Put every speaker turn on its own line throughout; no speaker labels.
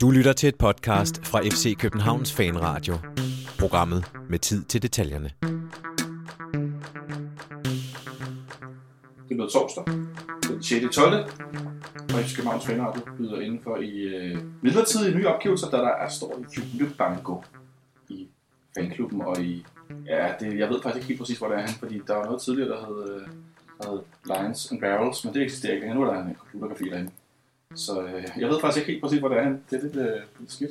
Du lytter til et podcast fra FC Københavns Fanradio. Programmet med tid til detaljerne.
Det er torsdag, den 6. 12. Og FC Københavns Fanradio byder indenfor i øh, midlertidige nye opgivelser, da der er står i julebanko i fanklubben og i... Ja, det, jeg ved faktisk ikke helt præcis, hvor det er han, fordi der var noget tidligere, der hed, øh, der hed Lions and Barrels, men det eksisterer ikke. Nu er der en computercafé derinde. Så øh, jeg ved faktisk ikke helt præcis, hvor det er han. Det er lidt, øh, lidt skidt.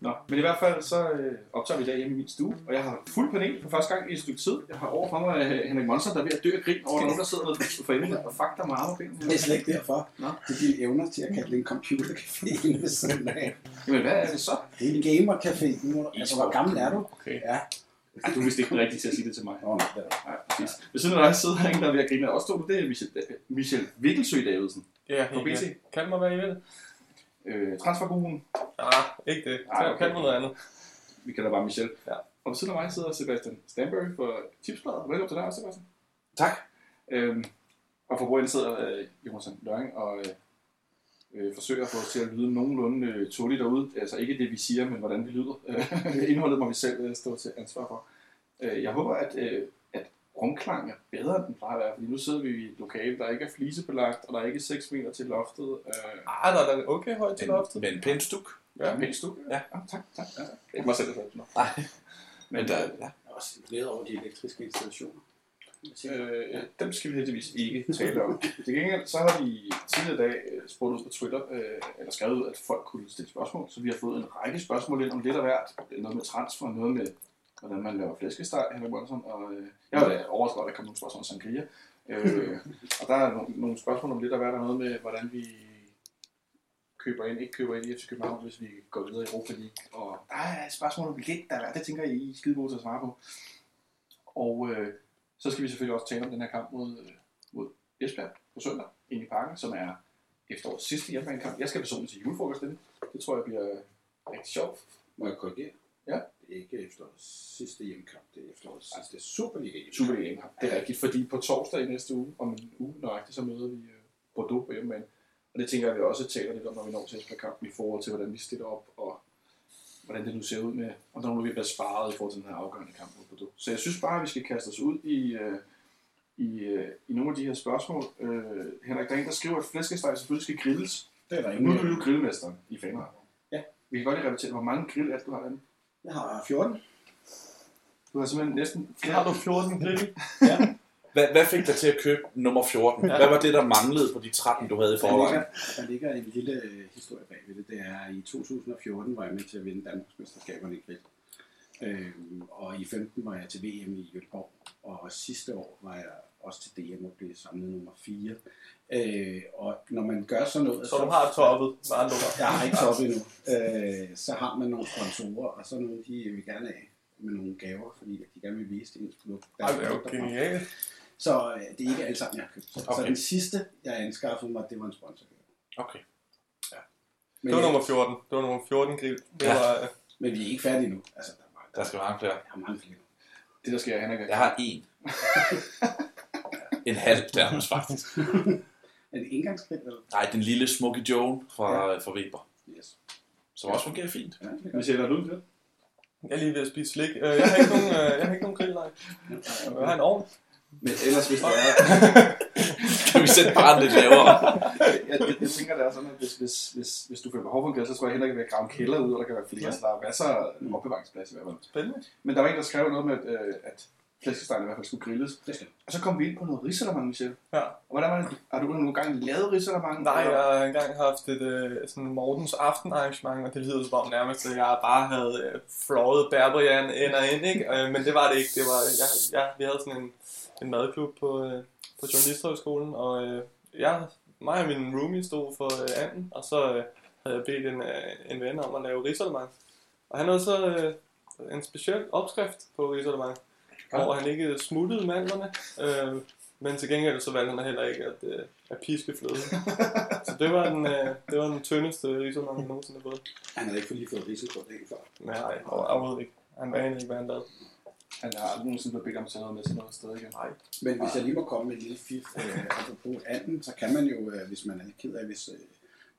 Nå, men i hvert fald så øh, optager vi i dag hjemme i min stue, og jeg har fuld panel for første gang i et stykke tid. Jeg har overfor mig øh, Henrik Monsen, der er ved at dø af grin over nogen, der sidder med for enden og fakter med arme og ben.
Det er slet ikke derfor.
Nå.
Det er dine evner til at kalde det en computercafé ved siden af.
Jamen, hvad er det så?
Det er en gamercafé. Altså, hvor gammel er du?
Okay.
Ja.
Ej, du er vist ikke den rigtige til at sige det til mig.
Åh, oh, nej, det er det.
Nej, præcis. Ved siden af dig sidder der en, der er ved at grine. Også to, det er Michel, Michel Vikkelsø Davidsen.
Ja, helt
BC.
ja. Kald mig, hvad I vil.
Øh, transfergruppen.
Ah, ikke det.
Ah,
Kald,
okay.
kald mig noget andet.
Vi kalder bare Michel.
Ja.
Og ved siden af mig sidder Sebastian Stanbury for Tipsbladet. Velkommen til dig, Sebastian.
Tak.
Øhm, og for bordenden sidder øh, Jonathan Løring og øh, øh, forsøger at få os til at lyde nogenlunde øh, tåligt derude. Altså ikke det, vi siger, men hvordan vi lyder. Øh, Indholdet må vi selv øh, stå til ansvar for. Øh, jeg håber, at, øh, at rumklang er bedre, end den plejer at være, fordi nu sidder vi i et lokale, der ikke er flisebelagt, og der er ikke 6 meter til loftet. Øh,
Ah, der er okay højt til loftet.
Men en pæn stuk.
ja, pænt stuk.
Ja.
ja. tak, tak. Ja. Ikke mig selv, der.
Nej.
Men
Men der,
der,
ja.
Jeg er også glædet over de elektriske installationer.
Øh, dem skal vi heldigvis ikke tale om. Til gengæld så har vi tidligere i dag øh, spurgt ud på Twitter, øh, eller skrevet ud, at folk kunne stille spørgsmål, så vi har fået en række spørgsmål ind om lidt af hvert. Noget med transfer, noget med, hvordan man laver flæskesteg, Henrik Monsen, og øh, jeg var da overrasket over, at der kom nogle spørgsmål om sangria. Øh, og der er nogle, nogle spørgsmål om lidt af hvert, og noget med, hvordan vi køber ind, ikke køber ind i FC København, hvis vi går videre i Europa League. Og der er spørgsmål om lidt, der er, det tænker jeg, I er skide gode til at svare på. Og øh, så skal vi selvfølgelig også tale om den her kamp mod, øh, mod Esbjerg på søndag ind i parken, som er efterårets sidste hjemmebanekamp. Jeg skal personligt til julefrokost inden. Det tror jeg bliver rigtig sjovt.
Må jeg korrigere?
Ja.
Det er ikke efterårets sidste hjemmekamp. Det er efterårets sidste Superliga hjemmekamp.
Superliga-kamp. Det er rigtigt, fordi på torsdag i næste uge, om en uge nøjagtigt, så møder vi øh, Bordeaux på hjemmebane. Og det tænker jeg, vi også taler lidt om, når vi når til Esbjerg-kampen i forhold til, hvordan vi stiller op, og hvordan det nu ser ud med, og når nu vi bliver sparet i forhold til den her afgørende kamp mod Bordeaux. Så jeg synes bare, at vi skal kaste os ud i, øh, i, øh, i nogle af de her spørgsmål. Øh, Henrik, der er en, der skriver, at flæskesteg selvfølgelig skal grilles.
Det er der
Nu er
ingen.
du jo grillmesteren i fanret.
Ja.
Vi kan godt lige repetere, hvor mange grill er du har derinde?
Jeg har 14.
Du har simpelthen næsten
Har du 14 grill?
Hvad, hvad fik dig til at købe nummer 14?
Ja.
Hvad var det, der manglede på de 13, du havde i
Der ligger,
forvejen?
der ligger en lille øh, historie bag ved det. Det er i 2014 var jeg med til at vinde Danmarks mesterskaberne i grill. Øhm, og i 15 var jeg til VM i Göteborg. Og sidste år var jeg også til DM og blev samlet nummer 4. Øh, og når man gør sådan noget...
Så du har toppet, med andre.
Jeg har ikke toppet endnu. Øh, så har man nogle sponsorer, og så nogle, de vil gerne af med nogle gaver, fordi de gerne vil vise det ens produkt.
Ej, det er jo genialt.
Så øh, det er ikke alle sammen, jeg har købt. Så,
Okay.
så den sidste, jeg anskaffede mig, det var en sponsor.
Okay.
Men,
Det var nummer 14. Det var nummer 14 grill. Det
Ja.
var, øh,
men vi er ikke færdige nu. Altså, der, var,
Der skal mange flere.
jeg har mange flere.
Det, der sker, Henrik.
Jeg har en. en halv nærmest faktisk.
Er det eller?
Nej, den lille Smoky Joe fra, fra Weber.
Yes.
Som også fungerer fint.
Ja, det er
en grill?
jeg er lige ved at spise slik. Øh, Jeg har ikke nogen, øh, jeg har ikke nogen grill, nej. Jeg har en ovn.
Men ellers, hvis der er...
Kan vi sætte barnet lidt lavere?
jeg, jeg, jeg, tænker, det er sådan, at hvis, hvis, hvis, hvis du føler behov for en grill, så tror jeg heller ikke, at grave kælder ud, og der kan være flere,
Ja.
så der er masser af opbevaringsplads i hvert fald.
Spændende.
Men der var en, der skrev noget med, at, øh, at flæskestegen i hvert fald skulle grilles.
Det skal.
Og så kom vi ind på noget risalemang, Michelle.
Ja.
Og hvordan var det? Har du nogle gange lavet risalemang?
Nej, jeg har engang haft et øh, sådan Mortens aftenarrangement, og det lyder som om nærmest, at jeg bare havde øh, fløjet Berbrian ind og ind, ikke? Øh, men det var det ikke. Det var, jeg, jeg, vi havde sådan en, en madklub på, øh, på Journalisterhøjskolen, og øh, jeg, mig og min roomie stod for øh, anden, og så øh, havde jeg bedt en, øh, en ven om at lave risalemang. Og han havde så øh, en speciel opskrift på risalemang, hvor han ikke smuttede mandlerne, øh, men til gengæld så valgte han heller ikke at, øh, at piske fløden. så det var den, øh, det var den tyndeste risalemang, jeg nogensinde har fået.
Han havde ikke for lige fået risiko dagen før.
Nej, overhovedet ikke. Han anede ikke, hvad han lavede.
Han har aldrig nogensinde blevet bedt om at tage noget med til noget sted igen.
Nej.
Men hvis jeg lige må komme med en lille fif, øh, apropos anden, så kan man jo, øh, hvis man er lidt ked af, hvis øh,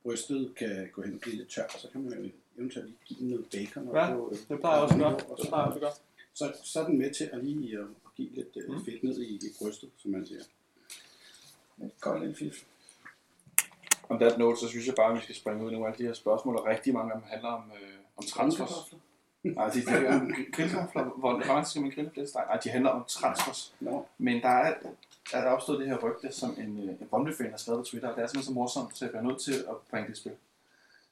brystet kan gå hen og blive lidt tør, så kan man jo eventuelt lige give noget bacon.
Ja,
på, øh,
Det plejer jeg også at gøre.
og
Det plejer også at gøre.
Så, så er den med til at lige øh, at give lidt øh,
Mm.
fedt ned i, i brystet, som man siger. Et godt lille fif.
On that note, så synes jeg bare, at vi skal springe ud i nogle af de her spørgsmål, og rigtig mange af dem handler om, øh, om transfers. Nej, de, de er grillkartofler. Hvor hvor meget skal man grille flæskesteg? Nej, de handler om transfers.
Nå,
Men der er, er der opstået det her rygte, som en, øh, en Brøndby-fan har skrevet på Twitter, og det er simpelthen så morsomt, så jeg bliver nødt til at bringe det i spil.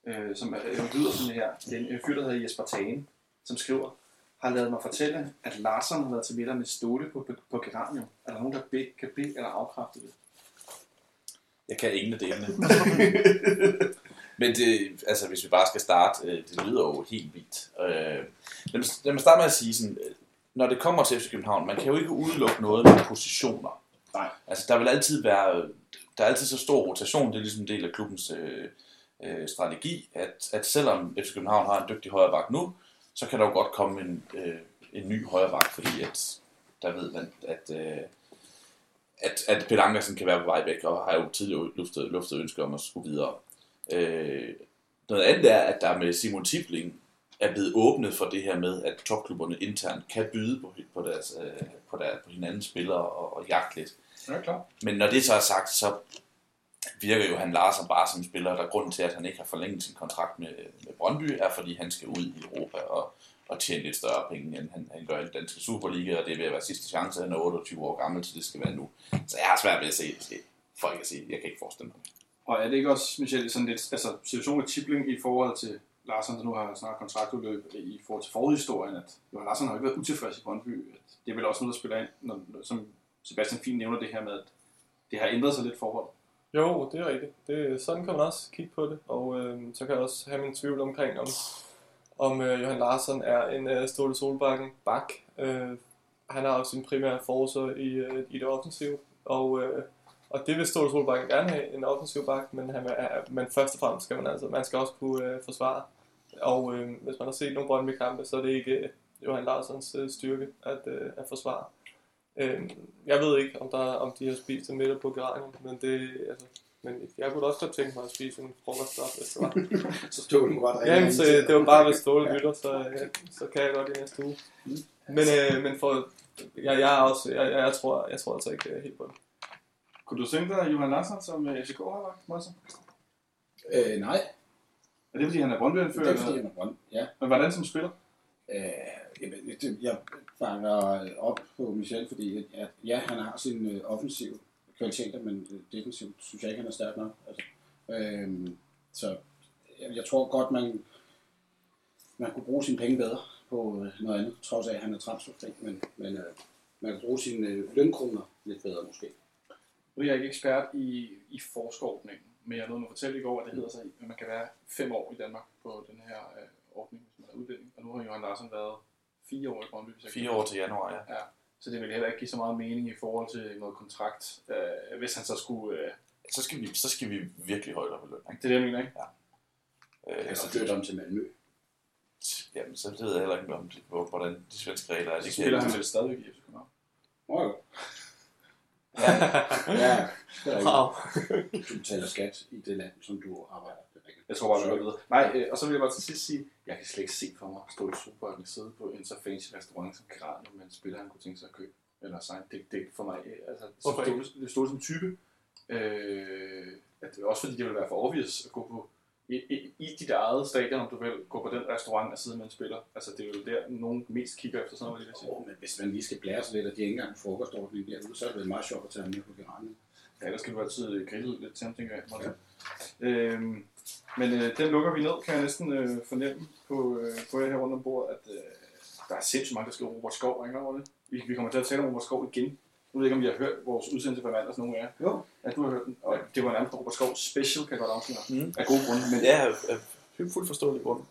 Øh, som øh, lyder sådan her. Det er en øh, fyr, der hedder Jesper Tagen, som skriver, har lavet mig fortælle, at Larsen har været til middag med Ståle på, på, på Geranium. Er der nogen, der be, kan be eller afkræfte det?
Jeg kan ingen af delene. Men det, altså, hvis vi bare skal starte, øh, det lyder jo helt vildt. Øh, lad, mig, lad mig starte med at sige sådan, øh, når det kommer til FC København, man kan jo ikke udelukke noget med positioner.
Nej.
Altså, der vil altid være, der er altid så stor rotation, det er ligesom en del af klubbens øh, strategi, at, at selvom FC København har en dygtig højreback nu, så kan der jo godt komme en, øh, en ny højreback, fordi at der ved man, at, øh, at, at Peter Ankersen kan være på vej væk, og har jo tidligere luftet, luftet ønsker om at skulle videre. Øh, noget andet er, at der med Simon Tibling er blevet åbnet for det her med, at topklubberne internt kan byde på, på, deres, øh, på, der, på hinandens spillere og, og jagte lidt.
Ja, klar.
Men når det så er sagt, så virker jo han Larsen bare som en spiller, der grunden til, at han ikke har forlænget sin kontrakt med, med Brøndby, er fordi han skal ud i Europa og, og tjene lidt større penge, end han, han gør i den danske Superliga, og det er ved at være sidste chance. Han er 28 år gammel, så det skal være nu. Så jeg har svært ved at se. For ikke at sige, jeg kan ikke forestille mig.
Og er det ikke også, Michelle, sådan lidt, altså situationen med Tibling i forhold til Larsen, der nu har snart kontraktudløb i forhold til forhistorien, at Johan Larsen har ikke været utilfreds i Brøndby. At det er vel også noget, der spiller ind, når, som Sebastian Fien nævner det her med, at det har ændret sig lidt forhold.
Jo, det er rigtigt. Det, sådan kan man også kigge på det. Og øh, så kan jeg også have min tvivl omkring, om, om øh, Johan Larsen er en øh, Ståle Solbakken bak. Øh, han har jo sin primære force i, øh, i det offensive. Og, øh, og det vil Ståle Solbakken gerne have, en offensiv bak, men, han er, men først og fremmest skal man altså, man skal også kunne øh, forsvare. Og øh, hvis man har set nogle Brøndby-kampe, så er det ikke øh, Johan Larssons øh, styrke at, øh, at forsvare. Øh, jeg ved ikke, om, der, om de har spist en middag på Geranium, men det, altså, men jeg kunne også godt tænke mig at spise en frokoststop, hvis det var.
så stod den godt
Jamen, så det var bare, hvis Ståle lytter, så, ja, så kan jeg godt i næste uge. Men, øh, men for, jeg, jeg, er også, jeg, jeg, jeg, tror, jeg tror altså ikke øh, helt på det.
Kunne du tænke dig Johan Larsen som øh, FCK har lagt, Monsen?
Øh, nej,
Er det fordi, han er brøndby
det er fordi, han er grøn. Ja.
Men hvordan som spiller?
Øh, jeg, det- jeg bakker op på Michel, fordi at, at, ja, han har sine øh, offensive kvaliteter, men øh, defensivt synes jeg ikke, han er stærk nok. Altså, øh, så jeg, jeg tror godt, man, man kunne bruge sine penge bedre på øh, noget andet, trods af, at han er transferfri, men, men øh, man kan bruge sine øh, lønkroner lidt bedre måske.
Nu er jeg ikke ekspert i, i forskerordningen, men jeg nåede at fortælle i går, at det hedder sig, at man kan være fem år i Danmark på den her øh, ordning, hvis man er udlænding. Og nu har Johan Larsen været fire år i Brøndby. hvis jeg
Fire år til januar, ja.
Ja, så det vil heller ikke give så meget mening i forhold til noget kontrakt, øh, hvis han så skulle... Øh,
Så skal vi, så skal vi virkelig højt op i løn, ikke?
det er det, jeg mener, ikke?
Øh,
Jeg
altså,
har flyttet ham til Malmø.
jamen, så ved jeg heller ikke, om de, hvor- hvordan de svenske regler er.
Så
Det
spiller han vel stadigvæk i FC København.
Nå jo.
Ja.
Ja, er
Wow.
Du betaler skat i det land, som du arbejder. Er.
Jeg tror bare, vi går videre. Nej, øh, og så vil jeg bare til sidst sige, jeg kan slet ikke se for mig at stå i Supermarkedet sidde på en så fancy restaurant som Geranium med en spiller, han kunne tænke sig at købe. Eller sign. Det, det er for mig, øh, altså,
Hvorfor
det stod som type. Øh, at det er også fordi, det vil være for obvious at gå på i, i, i dit eget stadion, om du vil gå på den restaurant og sidde med en spiller. Altså, det er jo der, nogen mest kigger efter sådan noget.
Oh, men hvis man lige skal blære sig lidt, og de ikke engang en frokostordning derude, så er det vel meget sjovt at tage med på Geranium.
Ja, der skal du altid grille lidt til tænker jeg. Ja. Øhm, men øh, den lukker vi ned, kan jeg næsten øh, fornemme på, øh, på jer her rundt om bordet, at øh, der er sindssygt mange, der skriver Robert Skov, I klar over det? Vi, vi kommer til at tale om Robert Skov igen. Nu ved jeg ikke, om I har hørt vores udsendelse på mandags, nogen af jer.
Jo.
Ja, du har hørt den. Og det var nærmest Robert Skov special, kan jeg godt afsløre.
Mm.
Af gode grunde. Men
er af fuldt forståelig grund.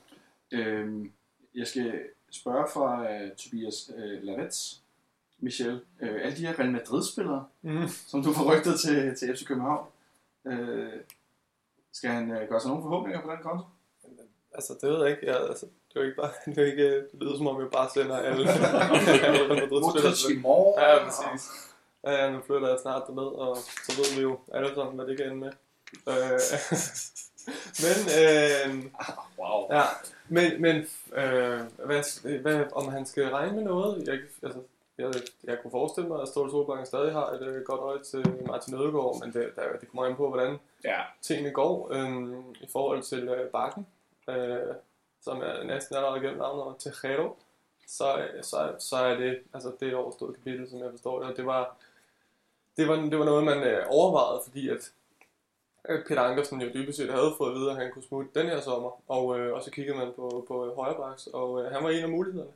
Øhm, jeg skal spørge fra uh, Tobias uh, Lavets, Michel. Uh, alle de her Real Madrid-spillere,
Mm.
som du får rygtet til, til FC København, uh, skal han uh, gøre sig nogle forhåbninger på den konto?
Altså, det ved jeg ikke. Jeg, altså, det er ikke bare, det, er ikke, det lyder som om, jeg bare sender alle. alle
Modric i morgen.
Ja, præcis. Ja, ja, nu flytter jeg snart derned, og så ved vi jo alle sammen, hvad det kan ende med. Øh, men, øh,
Wow.
ja, men, men øh, hvad, hvad, om han skal regne med noget? Jeg, altså, jeg, jeg kunne forestille mig, at Ståle Solbakken stadig har et øh, godt øje til Martin Ødegaard, men det, der, det kommer an på, hvordan
Ja,
tingene går øh, i forhold til øh, Bakken, øh, som er næsten allerede gennem navnet Tejero, så, øh, så, så er det, altså det er et overstået kapitel, som jeg forstår det, og det var, det var, det var noget, man øh, overvejede, fordi at øh, Peter Ankersen jo dybest set havde fået at vide, at han kunne smutte den her sommer, og, øh, og så kiggede man på, på øh, højrebaks, og øh, han var en af mulighederne.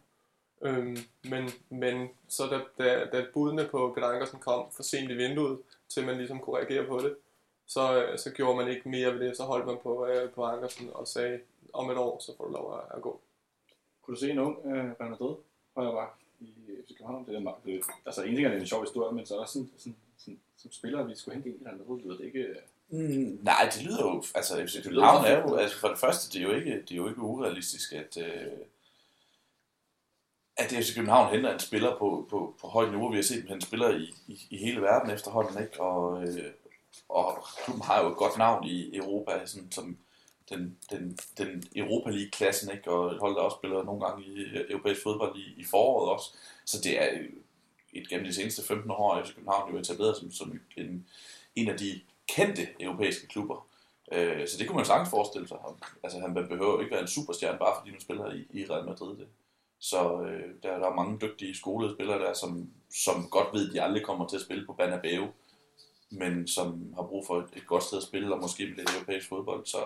Øhm, men, men så da, da, da budene på Peter Ankersen kom for sent i vinduet, til man ligesom kunne reagere på det, så, øh, så gjorde man ikke mere ved det. Så holdt man på, øh, på Ankersen og sagde, om et år, så får du lov at, at gå.
kunne du se en ung øh, Real Madrid højre bak i FC København? Det er, meget- det, altså en ting er det er en sjov historie, men så er der sådan, sådan som spiller, at vi skulle hente en i Real Madrid, lyder det ikke... øh,
Mm, nej, det lyder jo... Altså, FC København er jo... Altså, for det første, det er jo ikke, det er jo ikke urealistisk, at... Øh, at FC København henter en spiller på, på, på højt niveau. Vi har set dem hente spillere i, i, i hele verden efterhånden, ikke? Og, øh, og klubben har jo et godt navn i Europa, sådan, som den, den, den Europa League-klassen, ikke? Og et hold, der også spiller nogle gange i europæisk fodbold i, i foråret også. Så det er et gennem de seneste 15 år, FC København jo etableret som, som en, en af de kendte europæiske klubber. Øh, så det kunne man sagtens forestille sig. Altså, han behøver ikke være en superstjerne, bare fordi man spiller i, i Real Madrid. Det. Så øh, der, der er mange dygtige skolede spillere der, som, som godt ved, at de aldrig kommer til at spille på Banabeo, men som har brug for et, et godt sted at spille, og måske lidt europæisk fodbold. Så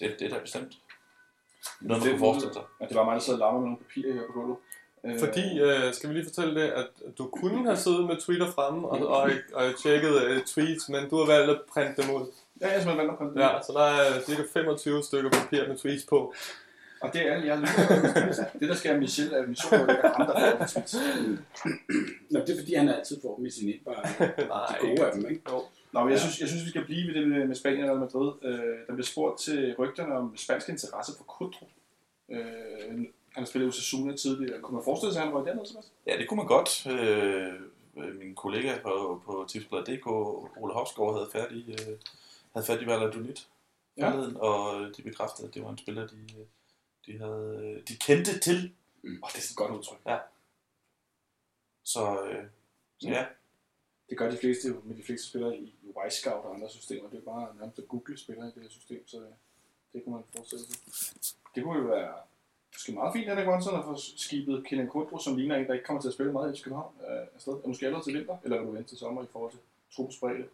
det, det er da bestemt noget, man kunne forestille sig.
Ja, det var mig, der sad og med nogle papirer her på gulvet. Øh,
Fordi, øh, skal vi lige fortælle det, at du kunne have siddet med Twitter fremme og, og, og tjekket øh, tweets, men du har valgt at printe dem ud.
Ja, jeg er simpelthen valgt at komme
Ja, så der er cirka 25 stykker papir med tweets på.
Og det er alle jer lytter. det, der sker Michel, er Michel, der ikke er ham, der får tweets.
Nå, det er fordi, han altid får dem i sin indbakke.
Nej,
De gode af dem, ikke?
Jo.
Nå, men jeg synes, jeg synes, vi skal blive ved det med, med Spanien og Madrid. Øh, der bliver spurgt til rygterne om spansk interesse for Kudro. Øh, han har spillet i Osasuna tidligere. Kunne man forestille sig, at han var dernede, Sebastian?
Ja, det kunne man godt. Øh, min kollega på, på tipsbladet.dk, Ole Hofsgaard, havde færdig, øh, havde fat i Valladolid
Ja.
og de bekræftede, at det var en spiller, de, øh, de, havde, øh, de kendte til.
Åh, oh, det er sådan et godt udtryk.
Så, øh, så ja,
Det gør de fleste med de fleste spillere i i Y-Scout og andre systemer. Det er bare nærmest at google spillere i det her system, så det kunne man forestille sig. Det kunne jo være måske meget fint, Henrik Monson, at få skibet Kilian Kundro, som ligner en, der ikke kommer til at spille meget i København, øh, afsted. Er måske allerede til vinter, eller vil du vente til sommer i forhold til truppesbredde?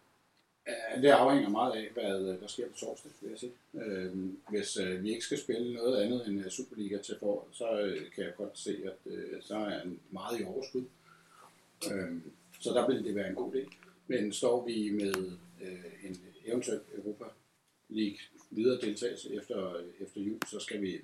Ja, øh, det afhænger meget af, hvad øh, der sker på torsdag, vil jeg sige. Øh, hvis øh, vi ikke skal spille noget andet end Superliga til foråret, så øh, kan jeg godt se, at øh, så er en meget i overskud. Øhm, så der vil det være en god idé. Men står vi med øh, en eventuel Europa League videre deltagelse efter, efter jul, så skal vi,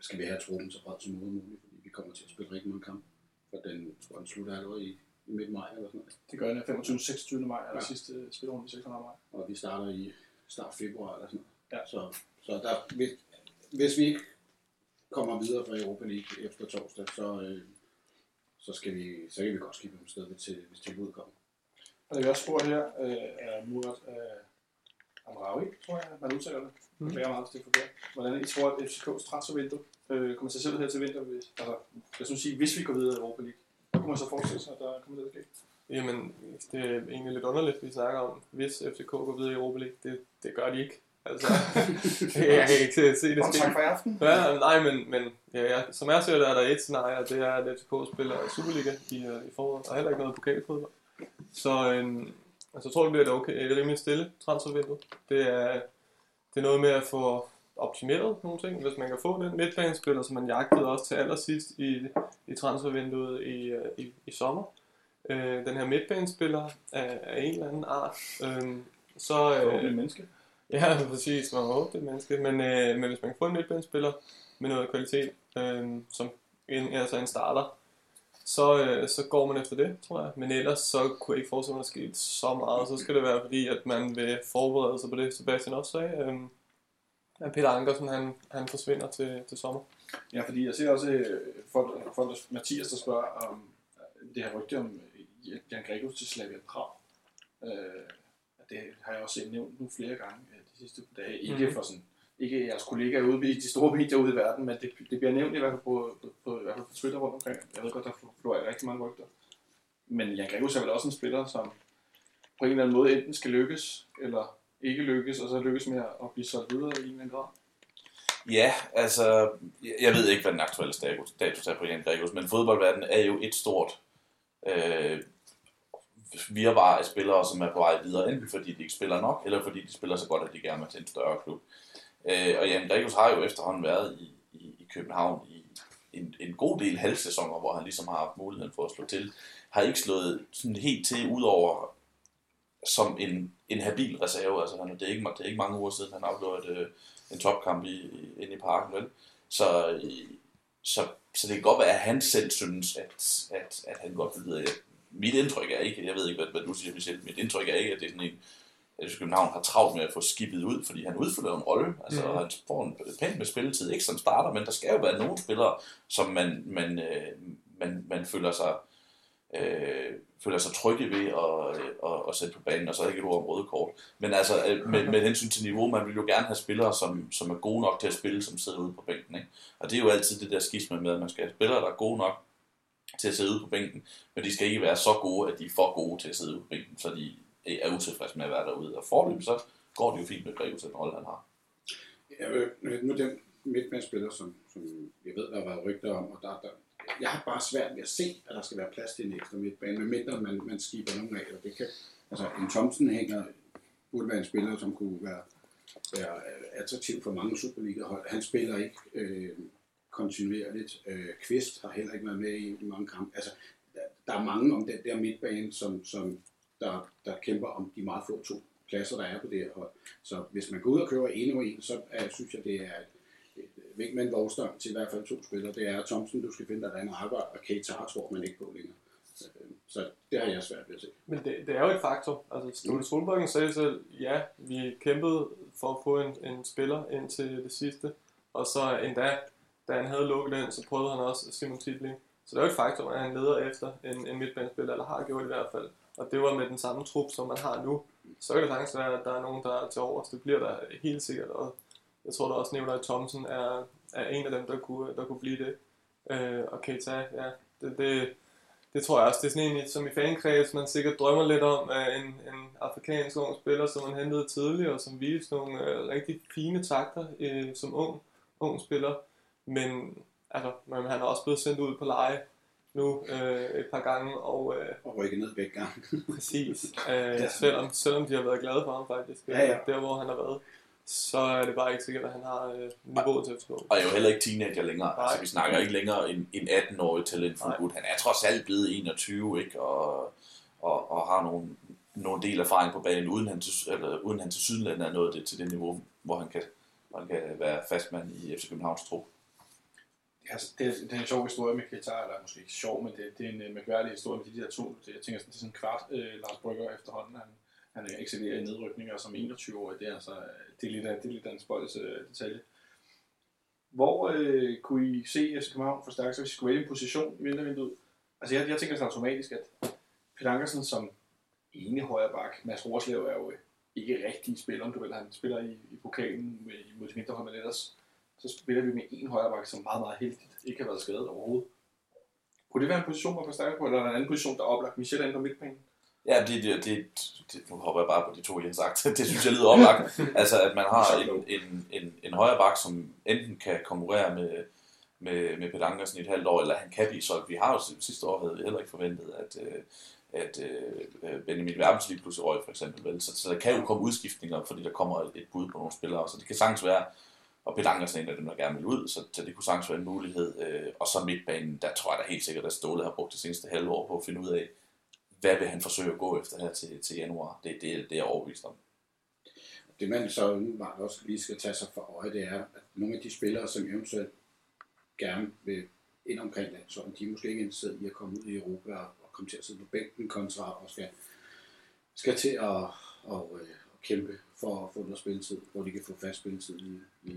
skal vi have truppen så bred som muligt, fordi vi kommer til at spille rigtig mange kampe. For den, tror, den slutter allerede i, i midt maj eller sådan noget.
Det gør den 25. 26. maj, eller
Ja.
sidste øh, spilrunde i 600 maj.
og vi starter i start februar eller sådan noget.
Ja.
Så, så der, hvis, hvis vi ikke kommer videre fra Europa League efter torsdag, så, øh, så, skal vi, så kan vi godt skifte dem sted, hvis, til, hvis tilbuddet kommer.
Og det er også spurgt her øh, Murat øh, Amraoui, tror jeg, man udtaler det.
Mm.
Det er meget, hvis det er forkert. Hvordan I tror, at FCK's transfervindue øh, kommer til at se ud her til vinter, hvis, altså, os nu sige, hvis vi går videre i Europa League. Hvad kunne man så forestille sig, at der kommer til at ske?
Jamen, det er egentlig lidt underligt, vi snakker om, hvis FCK går videre i Europa League. Det, det gør de ikke. Altså, jeg kan ikke se- det ske.
tak for i aften.
Ja, nej, men, men ja, ja, som jeg ser det, er der et scenarie, og det er, at FCK spiller Superliga i, uh, i foråret, og heller ikke noget pokalfodbold. Så øhm, altså, jeg tror, det bliver et, okay, rimelig stille transfervindue. Det er, det er noget med at få optimeret nogle ting, hvis man kan få den midtbanespiller, som man jagtede også til allersidst i, i transfervinduet i, øh, i, i sommer. Øh, den her midtbanespiller af, af en eller anden art. Øh, så, øh,
en menneske.
Ja, præcis. Man må håbe, det et menneske. Men, øh, men hvis man kan få en midtbanespiller med noget kvalitet, øh, som en, altså en starter, så, øh, så går man efter det, tror jeg. Men ellers så kunne jeg ikke forestille mig, at der skete så meget. Så skal det være fordi, at man vil forberede sig på det, Sebastian også sagde. Øh, at Peter Ankersen, han, han forsvinder til, til sommer.
Ja, fordi jeg ser også øh, folk, folk Mathias, der spørger om øh, det her rygte om øh, Jan Gregos til Slavia Prag. Øh, det har jeg også nævnt nu flere gange øh, de sidste par dage. Ikke
Mhm.
for sådan, ikke jeres kollegaer ude i de store medier ude i verden, men det, det bliver nævnt i hvert fald på, på, på, i hvert fald på Twitter rundt omkring. Jeg ved godt, der florerer rigtig mange rygter. Men Jan Gregus er vel også en spiller, som på en eller anden måde enten skal lykkes, eller ikke lykkes, og så lykkes med at blive solgt videre i en eller anden grad.
Ja, altså, jeg- ved ikke, hvad den aktuelle status status er på Jan Gregus, men fodboldverdenen er jo et stort øh, virvar af spillere, som er på vej videre, enten fordi de ikke spiller nok, eller fordi de spiller så godt, at de gerne vil til en større klub. Øh, og Jan Gregus har jo efterhånden været i, i, i København i en, en god del halvsæsoner, hvor han ligesom har haft muligheden for at slå til. Har ikke slået sådan helt til, udover som en, en habil reserve. Altså, han, det, er ikke, det er ikke mange uger siden, han afgjorde et, øh, en topkamp i, i, inde i parken. Vel? Så, øh, så, så det kan godt være, at han selv synes, at, at, at han godt vil videre. Mit indtryk er ikke, jeg ved ikke, hvad, hvad du siger, Michel, mit indtryk er ikke, at det er sådan en, FC København har travlt med at få skibet ud, fordi han udfylder en rolle. Altså, mm. han får en pænt med spilletid, ikke som starter, men der skal jo være nogle spillere, som man, man, øh, man, man føler sig øh, føler sig trygge ved at, øh, at, at sætte på banen, og så ikke et ord om røde kort. Men altså, øh, med, med hensyn til niveau, man vil jo gerne have spillere, som, som er gode nok til at spille, som sidder ude på bænken. Ikke? Og det er jo altid det der skisme med, at man skal have spillere, der er gode nok til at sidde ude på bænken, men de skal ikke være så gode, at de er for gode til at sidde ude på bænken, så de Øh, er utilfreds med at være derude. Og forløb, så går det jo fint med Greve til den rolle, han har.
Jeg ved, nu den midtbanespiller, som, som jeg ved, der har været rygter om, og der, der, jeg har bare svært ved at se, at der skal være plads til en ekstra midtbane, medmindre man, man skiber nogen af, og det kan, altså en Thomsen hænger, burde være en spiller, som kunne være, være attraktiv for mange Superliga-hold. Han spiller ikke øh, kontinuerligt. Øh, Kvist har heller ikke været med i mange kampe. Altså, der, der er mange om den der midtbane, som, som der, der kæmper om de meget få to pladser, der er på det her hold. Så hvis man går ud og køber en og en, så er, synes jeg, det er et, et vink med en vognstang til i hvert fald to spillere. Det er Thomsen, du skal finde dig et andet arbejde, og Keita tror man ikke på længere. Øh, så det har jeg svært ved at se.
Men det, det er jo et faktor. Altså, Ståle Solbakken sagde selv, ja, vi kæmpede for at få en, en spiller ind til det sidste, og så endda, da han havde lukket den, så prøvede han også Simon Titling. Så det er jo et faktum, at han leder efter en, en midtbanespiller, eller har gjort i hvert fald. Og det var med den samme trup, som man har nu. Så kan det sagtens være, at der er nogen, der er til overs. Det bliver der helt sikkert. Og jeg tror, der også nævner, at Thomsen er, er en af dem, der kunne, der kunne blive det. Øh, og Keita, ja, det, det, det tror jeg også. Det er sådan en, som i fankreds, man sikkert drømmer lidt om, en, en afrikansk ung spiller, som man hentede tidligere, og som viste nogle øh, rigtig fine takter øh, som ung, ung spiller. Men, altså, men han er også blevet sendt ud på leje nu øh, et par gange, og øh,
Og rykke ned begge gange.
præcis, øh, selvom, selvom de har været glade for ham faktisk,
Ja, ja.
der hvor han har været, så er det bare ikke sikkert, at han har øh, niveauet til at slå.
Og er jo heller ikke teenager længere.
Nej.
Altså, vi snakker ikke længere en, en 18-årig talentfuld gut. Han er trods alt blevet 21, ikke? Og, og, og har nogle, nogle del erfaring på banen, uden han, til, eller, uden han til Sydland er nået det, til det niveau, hvor han kan, hvor han kan være fastmand i FC Københavns trup.
Altså, det, er, det er en sjov historie med Qatar, eller måske ikke sjov, men det, det er en uh, mærkværdig historie med de der to. Det, jeg tænker, sådan, det er sådan en kvart øh, Lars Brygger efterhånden. Han, han excellerer i nedrykninger som 21-årig. Det er, altså, det er lidt af, det er lidt af en spøjs øh, detalje. Hvor øh, kunne I se FC København forstærke sig, hvis I skulle vælge en position i vintervinduet? Altså, jeg, jeg tænker sådan automatisk, at Peter Ankersen som ene højre bak, Mads Rorslev er jo ikke rigtig spiller, om du vil. Han spiller i, i pokalen med, mod de mindre hold, men ellers så spiller vi med en højre bak, som meget, meget heldigt ikke har været skadet overhovedet. Kunne det være en position, man forstærker på, eller er en anden position, der er oplagt? Michel inde på midtbanen.
Ja, det, det, det, det, nu hopper jeg bare på de to, jeg har sagt. Det synes jeg lyder oplagt. altså, at man har en, en, en, en højre bak, som enten kan konkurrere med, med, med Peter Ankersen i et halvt år, eller han kan blive solgt. Vi har jo sidste år havde vi heller ikke forventet, at, øh, at øh, Benjamin Verdens lige pludselig røg, for eksempel. Vel? Så, så der kan jo komme udskiftninger, fordi der kommer et, et bud på nogle spillere. Så det kan sagtens være, og Peter er sådan en af dem, der gerne vil ud, så, så det kunne sagtens være en mulighed. Øh, og så midtbanen, der tror jeg da helt sikkert, at Ståle har brugt det seneste halve år på at finde ud af, hvad vil han forsøge at gå efter her til, til januar. Det, det, det er jeg overbevist om.
Det man så umiddelbart også lige skal tage sig for øje, det er, at nogle af de spillere, som eventuelt gerne vil ind omkring landsholdet, de er måske ikke interesseret i at komme ud i Europa og, og komme til at sidde på bænken kontra og skal, skal til at, og, øh, kæmpe for at få noget spilletid, hvor de kan få fast spilletid i, i,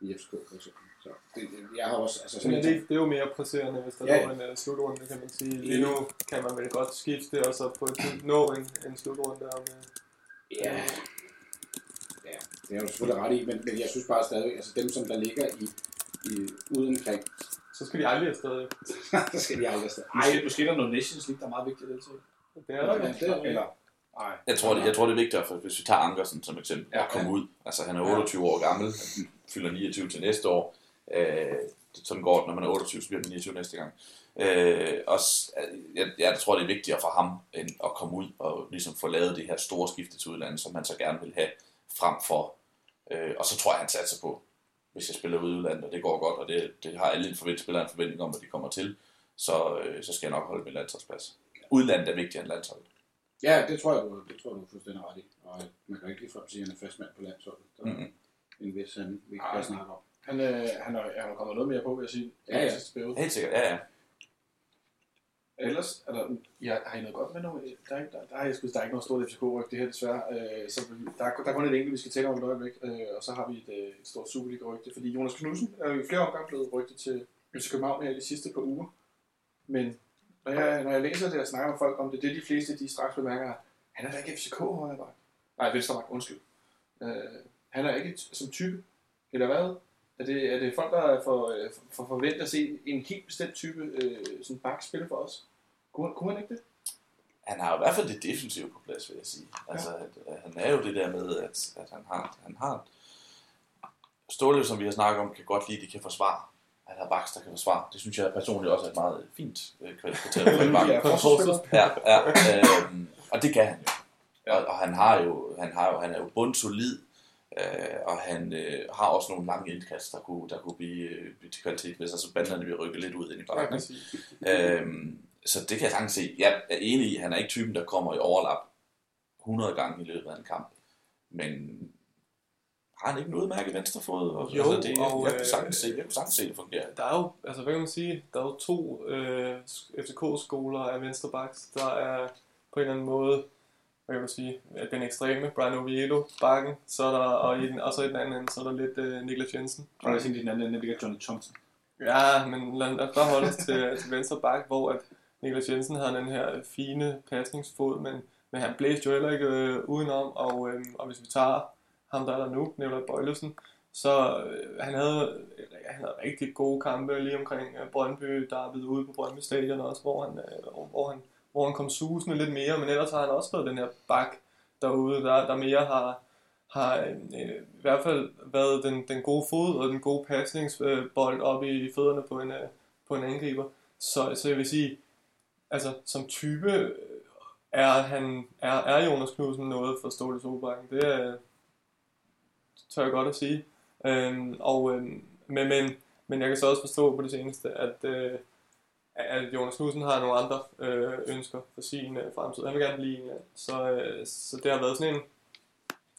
i FCK for eksempel. Så det, jeg har også, altså sådan
Men
en
det, det er jo mere presserende, hvis der
Ja,
ja. en uh, slutrunde, kan man sige. Lige nu kan man vel godt skifte, og så på et tidspunkt nå en, en slutrunde om... Uh,
Ja, ja, det er du selvfølgelig ret i, men, men jeg synes bare stadigvæk, altså dem, som der ligger i, i uden omkring,
så skal de aldrig afsted.
så skal de aldrig afsted.
Måske, måske er der noget Nations League, der er meget vigtigt at deltage.
Det er der jo.
Ja, det er-
Eller, nej.
Jeg tror, det, jeg tror, det er vigtigt, for hvis vi tager Ankersen som eksempel,
Ja,
at komme
ja.
ud. Altså, han er 28 år gammel, han fylder 29 til næste år. Øh, det- sådan går det, når man er 28, så bliver man 29 næste gang. Øh, også, jeg, jeg tror, det er vigtigere for ham, end at komme ud og ligesom få lavet det her store skifte til udlandet, som han så gerne vil have frem for. Øh, og så tror jeg, han satser på, hvis jeg spiller ude i udlandet, og det går godt, og det, det har alle en forvent, spillere en forventning om, at de kommer til, så, øh, så skal jeg nok holde min landsholdsplads. Udlandet er vigtigere end landsholdet.
Ja, det tror jeg, du, det tror jeg, du er fuldstændig ret i. Og man kan ikke ligefrem sige, at han er fast mand på landsholdet. Der er
Mhm.
en vis han, vi kan snakke om.
Han, øh, han, er, han er kommet noget mere på, vil jeg sige.
Ja, ja.
Sidste periode.
Helt sikkert, ja, ja.
Ellers, er der, ja, har I noget godt med nu? Der er, ikke- der, der, har jeg sgu, der er ikke noget stort FCK-ryg, det her desværre. Øh, så der, er, der er kun et enkelt, vi skal tale om et øjeblik, øh, og så har vi et, øh, et stort Superliga-rygte, fordi Jonas Knudsen er jo i flere omgange blevet rygtet til FC København her de sidste par uger. Men når jeg, når jeg læser det og snakker med folk om det, det er de fleste, de straks bemærker, han er da ikke FCK højreback. Nej, venstreback, undskyld. Øh, han er ikke som type, eller hvad? Er det, er det folk, der øh, får forventet at se en helt bestemt type øh, sådan bak spille for os? Kunne, kunne han ikke det?
han har i hvert fald det defensive på plads, vil jeg sige. Altså, at, at han er jo det der med, at, at han har, han har Ståle, som vi har snakket om, kan godt lide, at de kan forsvare. Han har baks, der kan forsvare. Det synes jeg personligt også er et meget fint øh, kvalificeret for en bak.
Ja.
Ja, ja øhm, og det kan han jo.
Ja.
Og, og han har jo, han har jo, han er jo bundsolid, øh, og han øh, har også nogle lange indkast, der kunne, der kunne blive, øh, til kvalitet, hvis altså banderne vil rykke lidt ud ind i
Ja,
bakken.
præcis.
Øhm, så det kan jeg sagtens se. Jeg er enig i, at han er ikke typen, der kommer i overlap 100 gange i løbet af en kamp. Men har han ikke en udmærket venstrefod? Og,
Jo,
altså, det,
og,
jeg, kunne
øh,
sagtens se, jeg kunne sagtens se, det fungerer.
Der er jo, altså hvad kan man sige, der er jo to øh, FCK-skoler af venstrebacks. Der er på en eller anden måde, hvad kan man sige, den ekstreme, Brian Oviedo, bakken, så er der, og, i den, og så i den anden ende, så er der lidt øh, Niklas Jensen.
Og jeg tænkte, i den anden ende ligger Johnny Thompson.
Ja, men lad, lad os bare holde os til, til venstre bak, hvor at Niklas Jensen har den her fine pasningsfod, men, men han blæste jo heller ikke øh, udenom, og, øh, og hvis vi tager ham, der er der nu, Nikolaj Bøjlesen, så øh, han, havde, han havde rigtig gode kampe lige omkring øh, Brøndby, der er blevet ude på Brøndby Stadion også, hvor han, øh, hvor, han, hvor han kom susende lidt mere, men ellers har han også været den her bak derude, der, der mere har, har øh, i hvert fald været den, den gode fod og den gode pasningsbold øh, op i fødderne på en, øh, på en angriber. Så, så jeg vil sige, altså som type øh, er, han, er, er Jonas Knudsen noget for Ståle Solbakken. Det er, tør jeg godt at sige. Øhm, og, øhm, men, men, men jeg kan så også forstå på det seneste, at, øh, at Jonas Knudsen har nogle andre øh, ønsker for sin øh, fremtid. Han vil gerne blive en, så, øh, så det har været sådan en,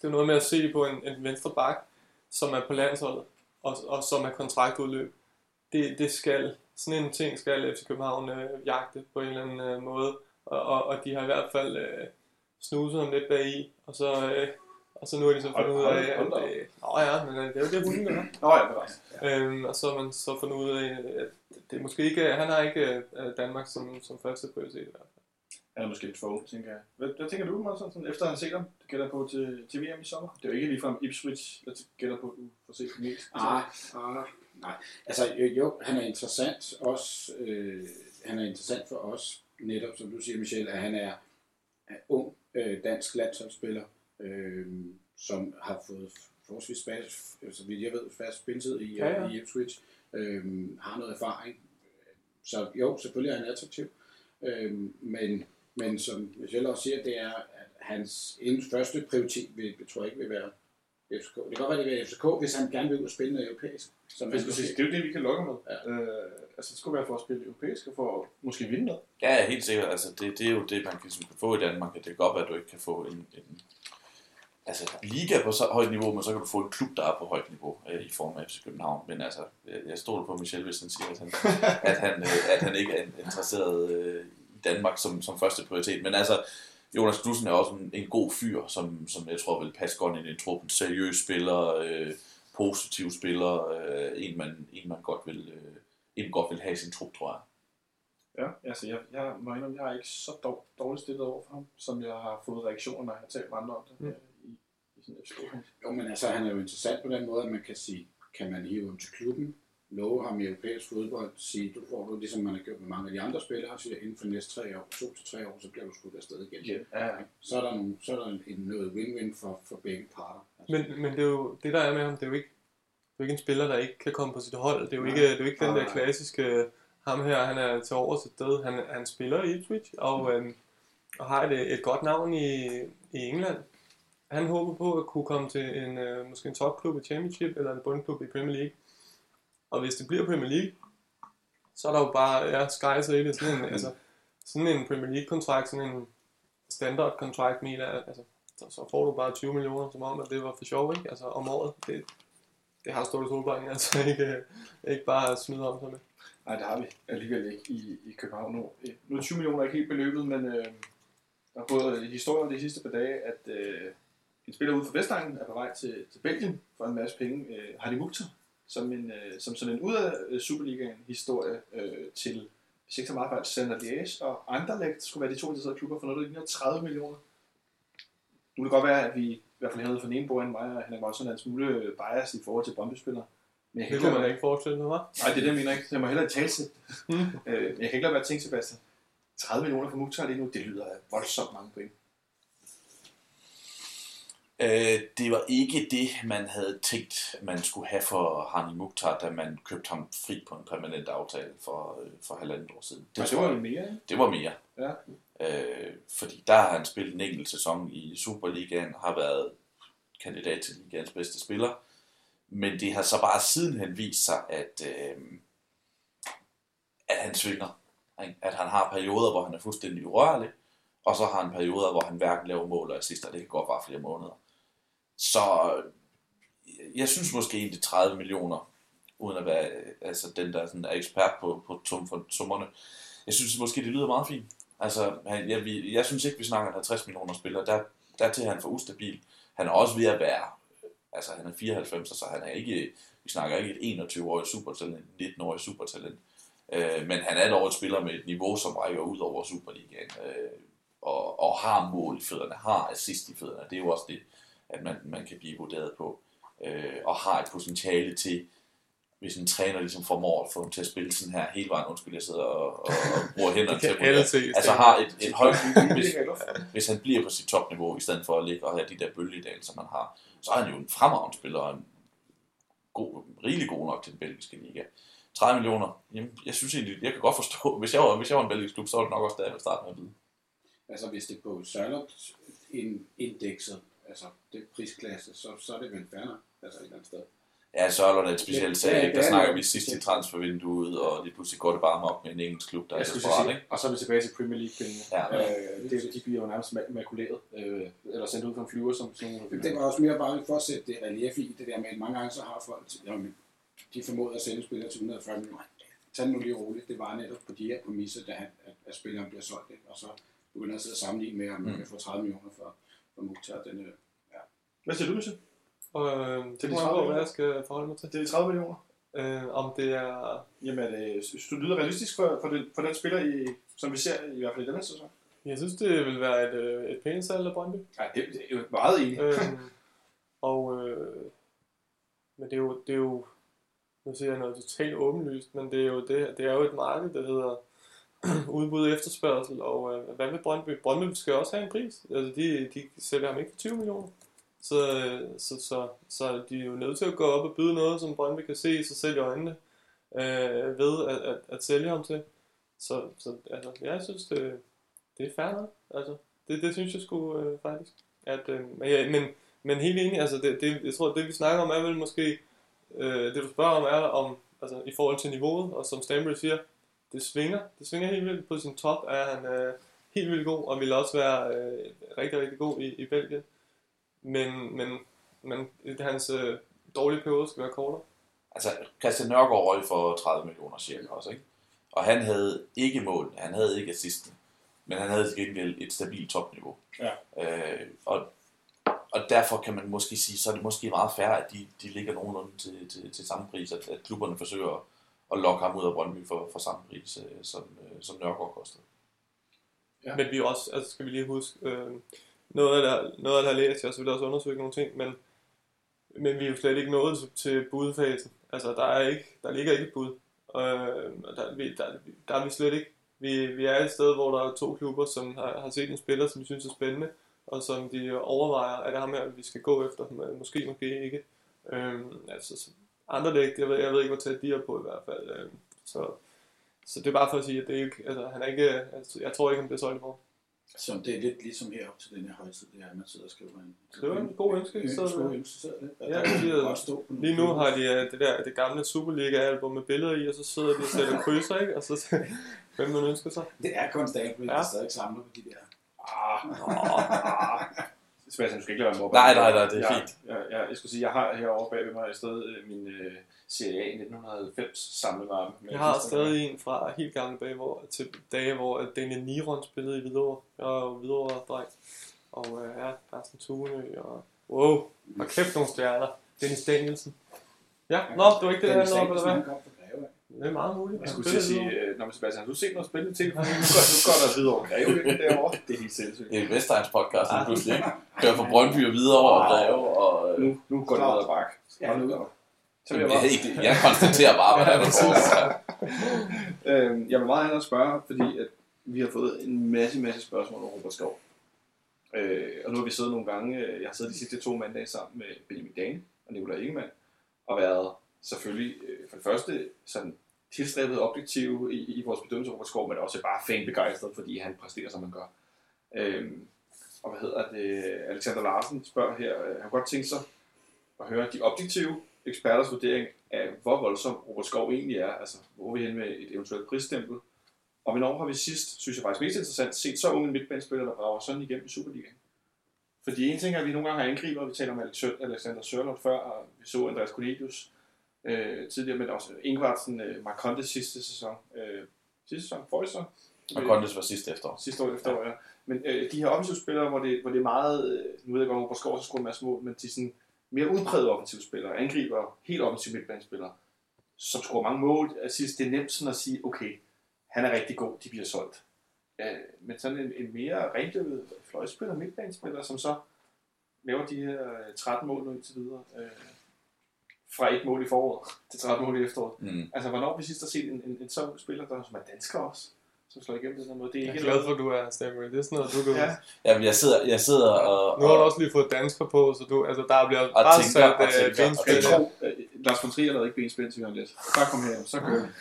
det er noget med at se på en, en venstre bak, som er på landsholdet, og, og som er kontraktudløb. Det, det skal, sådan en ting skal FC København øh, jagte på en eller anden øh, måde, og, og, og de har i hvert fald øh, snuset ham lidt bag i, og så, øh, og så nu har de så fundet ud af, at, øh, nå ja, men øh, det er jo det, hunden gør.
Nå ja, bevares.
Øhm, og så har man så fundet ud af, at det måske ikke, han har ikke øh, Danmark som, som første prioritet i hvert fald.
Han er måske lidt for ung, tænker jeg. Hvad, hvad tænker du, Martin, sådan, efter have set ham? Du gætter på til, til VM i sommer. Det er jo ikke ligefrem Ipswich, jeg gætter på, at du får set det mest.
Ah, ah, nej. Altså, jo, jo, han er interessant også. Øh, han er interessant for os, netop som du siger, Michel, at han er, er ung øh, dansk landsholdsspiller, øh, som har fået forholdsvis fast, så vidt jeg ved, fast spilletid i,
Ja,
ja,
ja.
i Ipswich, øh, har noget erfaring. Så jo, selvfølgelig er han attraktiv. Øh, men, men som Michel også siger, det er, at hans første prioritet vil, tror jeg ikke vil være FCK. Det kan godt være, det vil være FCK, hvis han gerne vil ud og spille noget europæisk. Som
Jeg skulle sige, det er jo det, vi kan lokke med.
Ja.
Øh, altså, det skulle være for at spille europæisk og for at måske vinde noget.
Ja, helt sikkert. Altså, det, det er jo det, man kan, kan få i Danmark. Det kan godt være, at du ikke kan få en, en altså, liga på så højt niveau, men så kan du få en klub, der er på højt niveau øh, i form af FC København. Men altså, jeg, jeg stoler på Michel, hvis han siger, at han, at han, øh, at han ikke er interesseret øh, i Danmark som, som første prioritet. Men altså, Jonas Knudsen er også en, en god fyr, som, som jeg tror vil passe godt ind i truppen. Seriøs spiller, øh, positiv spiller, øh, en, man, en, man godt vil, øh, en godt vil have i sin trup, tror jeg.
Ja, altså jeg, jeg må indrømme, jeg er ikke så dår, dårligt stillet over for ham, som jeg har fået reaktioner, når jeg har talt med andre om det
Mm.
Mm. stort
Jo, men altså, han er jo interessant på den måde, at man kan sige, kan man hive ham til klubben, love ham i europæisk fodbold, sige, du får du, ligesom man har gjort med mange af de andre spillere, siger, inden for næste tre år, to til tre år, så bliver du skudt afsted igen.
igen. Ja, ja.
Så er der, nogle, så er der en, noget win-win for, for begge parter. Altså,
Men, men det er jo det, der er med ham, det er jo ikke, det er jo ikke en spiller, der ikke kan komme på sit hold. Det er jo
Nej.
ikke, det er jo ikke den der
nej.
klassiske, ham her, han er til over til død. Han, han spiller i Ipswich, og, øhm, og har et, et godt navn i, i England. Han håber på at kunne komme til en, øh, måske en topklub i Championship, eller en bundklub i Premier League. Og hvis det bliver Premier League, så er der jo bare, ja, sky's the limit. Sådan en, altså, sådan en Premier League-kontrakt, sådan en standard-kontrakt, mener altså, så, så får du bare 20 millioner, som om, at det var for sjov, ikke? Altså, om året. Det, det har Ståle Solbakken altså ikke, ikke bare smidt om sig med.
Nej, det har vi alligevel ikke i, i København nu. Øh, Nu er 20 millioner ikke helt beløbet, men øh, der har gået historier de sidste par dage, at øh, en spiller ude fra Vestegnen er på vej til, til Belgien for en masse penge. Øh, Hardy Mukhtar, som, en, øh, som sådan en ud af øh, Superligaen historie øh, til, hvis ikke så meget fejl, Sander Liège og Anderlecht skulle være de to interesserede klubber for noget, der ligner 30 millioner. Nu kan det godt være, at vi i hvert fald hernede den ene bord, mig og Henrik Monsen er en smule bias i forhold til Brøndby-spillere. Men jeg
Det
ikke
man da ikke forestille sig, hva'?
Nej, det er det, jeg mener ikke. Jeg må hellere tale til. Øh, jeg kan ikke lade være at tænke, Sebastian. 30 millioner for Mukhtar lige nu, det lyder voldsomt mange point.
Øh, det var ikke det, man havde tænkt, man skulle have for Hani Mukhtar, da man købte ham fri på en permanent aftale for, øh, for halvandet år siden.
Det, det var
jeg-
mere?
Det var mere.
Ja.
Øh, fordi der har han spillet en enkelt sæson i Superligaen, har været kandidat til ligaens bedste spiller. Men det har så bare sidenhen vist sig, at, øh, at han svinger. At han har perioder, hvor han er fuldstændig urørlig, og så har han perioder, hvor han hverken laver mål og assister. Det kan godt være flere måneder. Så øh, jeg synes måske egentlig 30 millioner, uden at være øh, altså den, der sådan er ekspert på, på tum for summerne. Jeg synes måske, det lyder meget fint. Altså, han, jeg, vi, jeg synes ikke, vi snakker 50 millioner spiller. Der, dertil er han for ustabil. Han er også ved at være, øh, altså han er 94, så han er ikke, vi snakker ikke et 21-årig supertalent, 19-årig supertalent. Øh, men han er dog et spiller med et niveau, som rækker ud over Superligaen. Øh, og, og har mål i fødderne, har assist i fødderne. Det er jo også det, at man, man kan blive vurderet på. Øh, og har et potentiale til, hvis en træner ligesom formår at få ham til at spille sådan her hele vejen, undskyld, jeg sidder og, og, og bruger hænderne
Det
til at vurdere.
se.
Altså har et, et højt, hvis,
jeg lufte.
hvis han bliver på sit topniveau, i stedet for at ligge og have de der bølgedal, som han har, så er han jo en fremragende spiller, og en god, rigtig god nok til den belgiske liga. 30 millioner, jamen, jeg synes egentlig, jeg kan godt forstå, hvis jeg var, hvis jeg var en belgisk klub, så var det nok også der, jeg ville starte med at byde.
Altså hvis det på Sørlot indekset, altså det prisklasse, så, så er det vel nok, altså et eller andet sted.
Ja, Sørlund er et specielt sag,
ja,
ikke? der
det er
snakker
det.
vi sidst i transfervinduet, og lige pludselig går det bare op med en engelsk klub, der er
Jeg skulle
desperat, ikke?
og så er vi tilbage til Premier League-pengene.
Ja.
Øh, det, de bliver jo nærmest ma- makuleret, øh, eller sendt ud fra en flyver, som sådan nogle...
Det var også mere bare for at sætte det relief i, det der med, at mange gange så har folk, jamen, de formoder at sælge spillere til 140 millioner. Tag det nu lige roligt, det var netop på de her præmisser, da, at, at spilleren bliver solgt, ikke? og så begynder at sidde og sammenligne med, om man
Mm.
kan få 30 millioner for, for Mukhtar. Den, øh,
Hvad siger du, Michel?
Og øh, det
de
kommer an
30
på, hvad
millioner?
jeg skal forholde mig til.
Det er 30 millioner.
Øh, om det er...
Jamen, øh, synes du, det lyder realistisk for, for, den, for den spiller, i, som vi ser i hvert fald i denne sæson?
Jeg synes, det vil være et, øh, et pænt salg af Brøndby.
Nej, det, det er jo meget enig.
øhm, og, øh, men det er jo, det er jo, nu siger jeg noget totalt åbenlyst, men det er jo, det, det er jo et marked, der hedder udbud og efterspørgsel, og øh, hvad med Brøndby? Brøndby skal også have en pris, altså de, de sælger ham ikke for 20 millioner. Så, øh, så, så, så de er jo nødt til at gå op og byde noget, som Brøndby kan se i sig selv i øjnene, øh, ved at, at, at sælge ham til. Så, så altså, jeg synes, det, det er fair nok. Altså, det, det synes jeg sgu øh, faktisk. At, øh, men, ja, men, men helt enig, altså det, det, jeg tror, det vi snakker om er vel måske, øh, det du spørger om er om, altså i forhold til niveauet, og som Stanbury siger, det svinger, det svinger helt vildt. På sin top er han øh, helt vildt god, og vil også være øh, rigtig, rigtig god i, i Belgien. Men, men, men hans øh, dårlige periode skal være kortere.
Altså, Christian Nørgaard røg for 30 millioner cirka også, ikke? Og han havde ikke mål, han havde ikke assisten, men han havde til gengæld et stabilt topniveau.
Ja.
Øh, og og derfor kan man måske sige, så er det måske meget fair, at de, de ligger nogenlunde til, til, til samme pris, at, at klubberne forsøger at, lokke ham ud af Brøndby for, for samme pris, øh, som, øh, som Nørgaard kostede.
Ja.
Men vi er også, altså skal vi lige huske, øh, noget af det, noget af det har læst, jeg har selvfølgelig også undersøgt nogle ting, men, men vi er jo slet ikke nået til, til budfasen. Altså der er ikke, der ligger ikke et bud. Øh, og der, vi, der, der er vi slet ikke. Vi, vi er et sted, hvor der er to klubber, som har, har set en spiller, som vi synes er spændende, og som de overvejer, at det er ham her, vi skal gå efter. Men Måske, måske ikke. Øh, altså, dæk, jeg ved, jeg ved ikke, hvor tæt de er på i hvert fald. Øh, så, så det er bare for at sige, at det ikke, altså, han er ikke, altså, jeg tror ikke, han bliver solgt i morgen.
Så det er lidt ligesom herop til den her højtid, det er, at man sidder og skriver en...
Skriver en god ønske, så-
god ønske.
Ja,
stå på nogle
Lige nu har de øh, det der det gamle Superliga-album med billeder i, og så sidder de og sætter krydser, ikke? Og så hvem man ønsker sig.
Det er konstant, men
Ja.
ja. stadig samler på de der.
Ah, Sebastian, du skal ikke lade være mobber.
Nej, nej, nej, det er
jeg,
fint.
Jeg, jeg, jeg, skulle sige, jeg har herovre bag ved mig i stedet øh, min øh, Serie A 1990 samlemappe. med
Jeg har stadig en fra helt gamle dage, hvor, til dage, hvor Daniel Niron spillede i Hvidovre. Jeg var jo Hvidovre-dreng. Og øh, ja, Carsten Thune og... Wow, og kæft nogle stjerner. Dennis Danielsen. Ja, nå, det var ikke det, der handler om, eller hvad? Det er meget muligt.
Jeg
Han
skulle til at sige, øh, Nå, men Sebastian, har du set noget spændende ting? Nu går, nu går der videre over Greve derovre. Det er helt sindssygt.
Det er Vestegns podcast, lige pludselig, ikke? Kører fra Brøndby og videre over og Greve, og... øh,
Nu, nu går det ned ad bakke.
Ja, nu
nu. Så
Jeg,
jeg, bare,
jeg, jeg konstaterer bare, hvad der er, der foregår.
øh, jeg vil meget gerne spørge, fordi at vi har fået en masse, masse spørgsmål om Robert Skov. Øh, og nu har vi siddet nogle gange, øh, jeg har siddet de sidste to mandage sammen med Benjamin Dane og Nikolaj Ingemann, og været selvfølgelig øh, for det første sådan tilstræbet objektive i, i vores bedømmelse af Robert Skov, men også bare fanbegejstret, fordi han præsterer, som han gør. Øhm, og hvad hedder det, Alexander Larsen spørger her, øh, han kunne godt tænke sig at høre de objektive eksperters vurdering af, hvor voldsom Robert Skov egentlig er, altså hvor er vi hen med et eventuelt prisstempel, og hvornår har vi sidst, synes jeg faktisk mest interessant, set så unge midtbanespillere, der brager sådan igennem i Superligaen. Fordi en ting er, at vi nogle gange har angriber, vi taler om Alexander Sørloth før, og vi så Andreas Cornelius øh, tidligere, men også Ingvartsen, øh, Marcondes sidste sæson, øh, sidste sæson, forrige sæson,
Og Kondes var sidste efterår.
sidste år efter, ja. Men øh, de her offensive spillere, hvor det, hvor det er meget, øh, nu ved jeg godt, hvor Skov så scorer en masse mål, men de er sådan mere udprægede offensive spillere, angriber, helt offensive midtbanespillere, som scorer mange mål. Jeg synes, det er nemt sådan at sige, okay, han er rigtig god, de bliver solgt. Øh, men sådan en, en mere rendøvet fløjspiller, midtbanespiller, som så laver de her øh, 13 mål nu indtil videre, øh, fra et mål i foråret til 13 mål i efteråret.
Mm.
Altså, hvornår vi sidst har set en, en, en sådan spiller, der, som er dansker også, som slår igennem på den her måde? Det er
Jeg er glad for, at du er stemmer. Det er sådan noget, du kan
Ja.
Jamen, jeg sidder, jeg sidder og...
Nu har du
og
også lige fået dansker på, så du, altså, der bliver
Og
bare
tænker,
sat
og
øh,
tænker, og
benspil.
Jeg tror, øh, Lars von Trier lavede ikke benspænd til Jørgen Let. Bare kom her, så kører vi.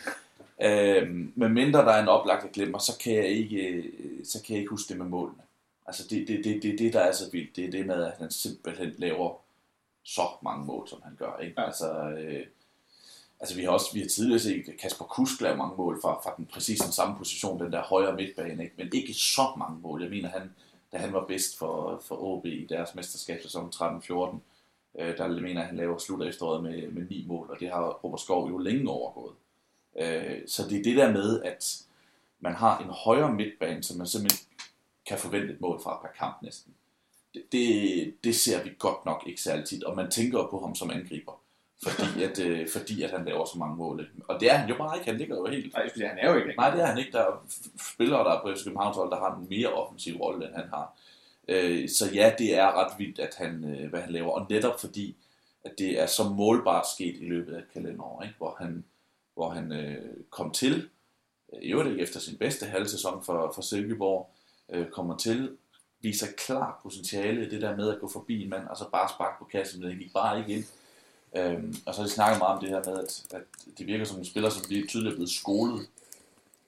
Øhm, med mindre der er en oplagt, jeg glemmer, så kan jeg ikke, øh, så kan jeg ikke huske det med målene. Altså det, det, det, det, det der er så vildt, det er det med, at han simpelthen laver så mange mål, som han gør. Ikke?
Ja.
Altså, øh, altså vi har også vi har tidligere set Kasper Kusk lave mange mål fra, fra den præcis den samme position, den der højre midtbane, ikke? men ikke så mange mål. Jeg mener, han, da han var bedst for, for OB i deres mesterskabssæson 13-14, øh, der mener han laver slut af efteråret med, med ni mål, og det har Robert Skov jo længe overgået. Øh, så det er det der med, at man har en højere midtbane, så man simpelthen kan forvente et mål fra per kamp næsten. Det, det, ser vi godt nok ikke særlig tit, og man tænker på ham som angriber, fordi at, øh, fordi at han laver så mange mål. Og det er han jo bare ikke, han ligger jo helt...
Nej, fordi han er jo ikke
Nej, det er han ikke. Der er spillere, der er på FC Københavns hold, der har en mere offensiv rolle, end han har. Øh, så ja, det er ret vildt, at han, øh, hvad han laver. Og netop fordi, at det er så målbart sket i løbet af et kalenderår, ikke? hvor han, hvor han øh, kom til, i øvrigt efter sin bedste halvsæson for, for Silkeborg, øh, kommer til, viser klart potentiale i det der med at gå forbi en mand, og så bare sparke på kassen, men det gik bare ikke ind. Øhm, og så har de snakket meget om det her med, at, at det virker som en spiller, som bliver tydeligt er blevet skolet,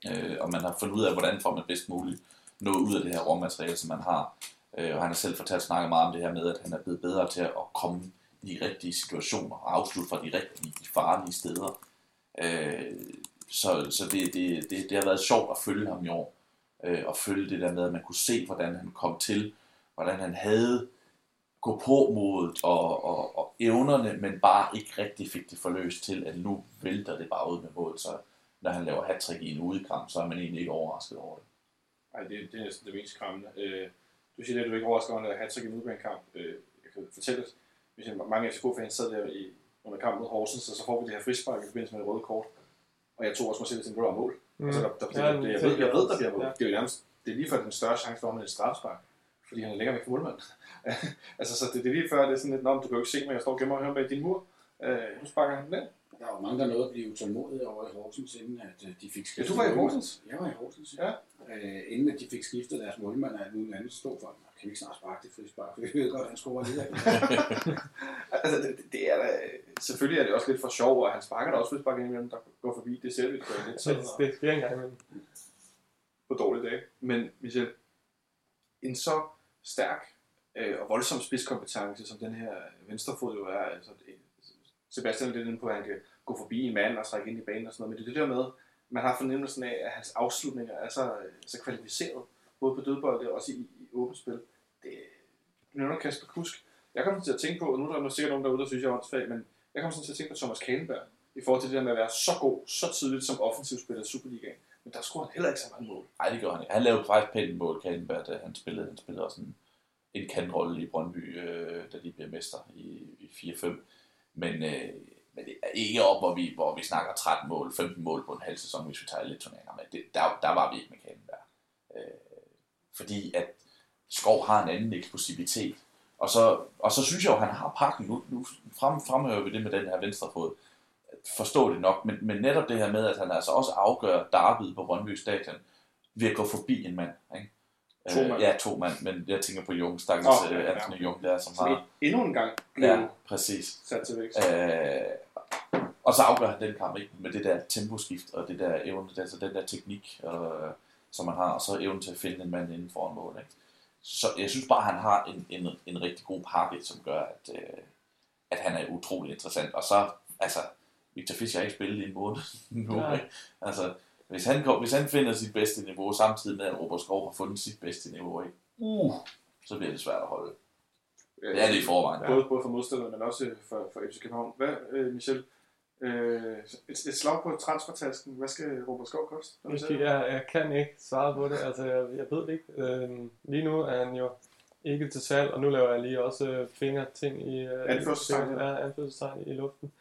øh, og man har fundet ud af, hvordan får man bedst muligt noget ud af det her råmateriale, som man har. Øh, og han har selv fortalt snakket meget om det her med, at han er blevet bedre til at komme i de rigtige situationer og afslutte fra de rigtige, de farlige steder. Øh, så så det, det, det, det har været sjovt at følge ham i år, øh, og følge det der med, at man kunne se, hvordan han kom til, hvordan han havde gå på modet og, og, og evnerne, men bare ikke rigtig fik det forløst til, at nu vælter det bare ud med mål, så når han laver hat i en udekamp, så er man egentlig ikke overrasket over det.
Nej, det, det er næsten det mest skræmmende. Øh, du siger, at du ikke overrasket over, at hat i en udbanekamp. Øh, jeg kan fortælle, Hvis jeg, mange FCK-fans sad der i, under kampen mod Horsens, og så får vi det her frispark i forbindelse med det røde kort. Og jeg tog også mig selv til en mål. Mm. Altså, der, der, der,
Ja,
der, jeg,
det-
ved, jeg ved, der bliver mål.
ja.
Det er jo nærmest, det er lige før den større chance for ham med et strafspark. Fordi han er længere væk fra målmanden. altså, så det, det, er lige før, det er sådan lidt, du kan jo ikke se mig, jeg står og gemmer og hører bag din mur. Øh, nu sparker han den ind.
Der var mange, der nåede at blive utålmodige over i Horsens, inden at øh, de fik
Ja,
skiftet.
du var i. Horsens.
Jeg var i Horsens,
Ja.
Øh, inden at de fik skiftet deres målmand og alt muligt andet, stod for, "Nå, kan vi ikke snart sparke det frispark, for vi ved godt, at han scorer lige
Altså, det, det, er da, selvfølgelig er det også lidt for sjov, og han sparker da også frispark ind imellem, der går forbi. Det ser vi det lidt
Så
sådan.
det sker engang imellem.
på dårlige dage. Men Michel, en så stærk øh, og voldsom spidskompetence, som den her venstrefod jo er, altså, det, Sebastian er lidt inde på, at han kan gå forbi en mand og trække ind i banen og sådan noget, men det er det der med, man har fornemmelsen af, at hans afslutninger er så, så kvalificeret, både på dødbold og også i åbent spil. Det, du nævner Kasper Kusk. Jeg kommer til at tænke på, og nu er der sikkert nogen derude, der synes, jeg er åndssvag, men jeg kommer sådan til at tænke på Thomas Kahnberg, i forhold til det der med at være så god, så tidligt som offensivspiller i Superligaen. Men der scorede han heller ikke så mange mål.
Nej, det gjorde han ikke. Han lavede faktisk pænt mål, Kahnberg, da han spillede. Han spillede også en, en kantrolle i Brøndby, øh, da de blev mester i, i 4-5. Men, øh, men det er ikke op, hvor vi, hvor vi snakker 13 mål, 15 mål på en halv sæson, hvis vi tager lidt turneringer med. Det, der, der var vi ikke med Kahnberg. Øh, fordi at Skov har en anden eksplosivitet. Og så, og så synes jeg jo, at han har pakken. Nu, nu frem, fremhæver vi det med den her venstre fod. Forstå det nok, men, men netop det her med, at han altså også afgør derbyet på Brøndby Stadion ved at gå forbi en mand. Ikke?
To
Øh,
mand.
Ja, to mand, men jeg tænker på Jung, stakkels oh,
ja, ja.
Anthony Jung der, som
Som
har...
endnu en gang
ja. præcis.
sat til væk.
Øh, og så afgør han den kamp ikke med det der temposkift og det der evne, altså den der teknik, øh, som man har, og så evnen til at finde en mand inden foran mål. Ikke? Så jeg synes bare, at han har en, en, en rigtig god pakke, som gør, at, øh, at han er utrolig interessant. Og så, altså, Victor Fischer har ikke spillet i en måned nu. Ikke? Altså, hvis han, kom, hvis han finder sit bedste niveau, samtidig med at Robert Skov har fundet sit bedste niveau, ikke? Uh, så bliver det svært at holde. Det er det i forvejen.
Både, både for modstanderne, men også for, for FC København. Hvad, øh, Michel? Øh, et, et slag på transfertasken. Hvad skal Robert Skov koste?
Jeg, jeg kan ikke svare på det. Altså, jeg, jeg ved det ikke. Øhm, lige nu er han jo ikke til salg, og nu laver jeg lige også øh, fingerting i, øh,
Anførselstegn,
ja, anførselstegn i luften.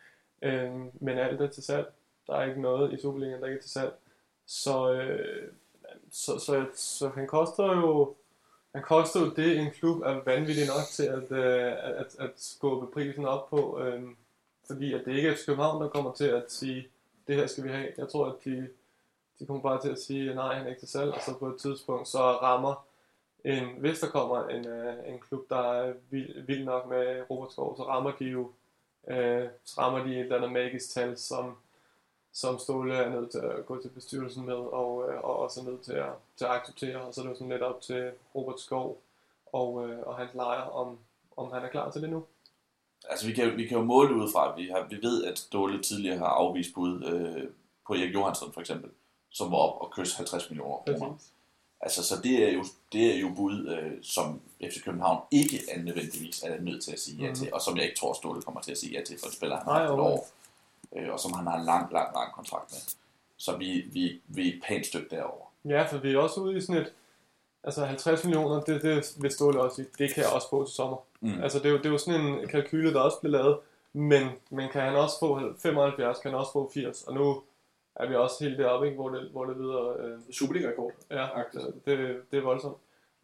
Øhm, men alt er til salg. Der er ikke noget i Superligaen, der ikke er til salg. Så, øh, så, så, så han koster jo han koster jo det, en klub er vanvittig nok til at, øh, at, at skubbe prisen op på. Øh, fordi at det ikke er København, der kommer til at sige, det her skal vi have. Jeg tror, at de, de kommer bare til at sige, nej, han er ikke til salg, og så på et tidspunkt, så rammer en, hvis der kommer en, øh, en klub, der er vild, vild nok med Robert Skov, så rammer de jo øh, så rammer de et eller andet magisk tal, som, som Ståle er nødt til at gå til bestyrelsen med, og, øh, og også er nødt til at, til at acceptere, og så er det jo sådan lidt op til Robert Skov og, øh, og hans lejer, om, om han er klar til det nu.
Altså, vi kan, vi kan jo måle det ud fra, vi, har, vi ved, at Ståle tidligere har afvist bud øh, på Erik Johansson for eksempel, som var op og kysse 50 millioner kroner. Altså, så det er jo, det er jo bud, øh, som FC København ikke er nødvendigvis er nødt til at sige ja
Mhm.
til, og som jeg ikke tror, Ståle kommer til at sige ja til, for det spiller han har et år, øh, og som han har en lang, lang, lang kontrakt med. Så vi, vi, vi er et pænt stykke derovre.
Ja, for vi er også ude i sådan et, altså 50 millioner, det, det vil Ståle også sige, det kan jeg også få til sommer.
Mm.
Altså det er, jo, det er jo sådan en kalkyle, der også bliver lavet, men, men kan han også få 75, kan han også få 80, og nu er vi også helt deroppe, ikke, hvor, det, hvor det lyder, øh,
Superliga-rekord.
ja,
Agtigt.
det, det er voldsomt.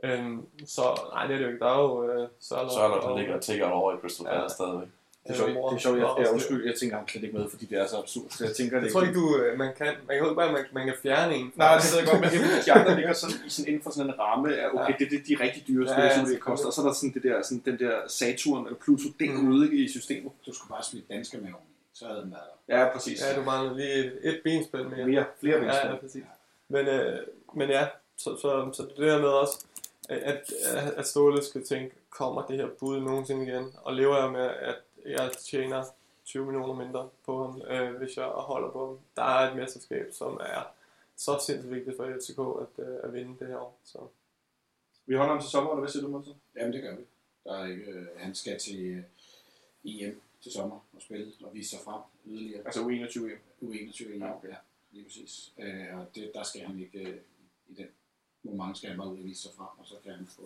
Øhm, så nej, det er det jo ikke. Der er jo øh.
Så er der, der ligger og tigger over i Crystal
Ja.
Palace stadigvæk.
Det er sjovt, det er sjovt. Jeg, jeg, undskyld, jeg tænker, han kan ikke med, fordi det er så absurd. Så jeg tænker, det
Jeg tror ikke, du, øh, man kan, man kan bare, man, man kan fjerne en.
Nej, det ved jeg godt, men det er de andre ligger sådan, i sådan, inden for sådan en ramme af, okay,
Ja.
det er det, de rigtig dyre
Ja,
spil,
ja,
som det koster. Og så er der sådan, det der, sådan, den der Saturn eller Pluto
Mm.
derude i systemet.
Du skulle bare smide danske med oveni, så havde den været der.
Ja, præcis.
Ja, du mangler lige et, et benspil mere.
Mere, flere
Ja,
venstre.
ja, præcis. Men, øh, men ja, så, så, så det her med også, at, at, at Ståle skal tænke, kommer det her bud nogensinde igen? Og lever jeg med, at jeg tjener 20 millioner mindre på ham, øh, hvis jeg holder på ham. Der er et mesterskab, som er så sindssygt vigtigt for FCK at, øh, at vinde det her år. Så.
Vi holder ham til sommer, eller hvad siger du, Monsen?
Jamen, det gør vi. Der er ikke, øh, han skal til øh, EM til sommer og spille og vise sig frem yderligere.
Altså U21 hjem.
U21 EM,
Ja,
ja,
okay.
ja lige præcis. Øh, og det, der skal han ikke øh, i den moment skal han bare ud og vise sig frem, og så kan han få,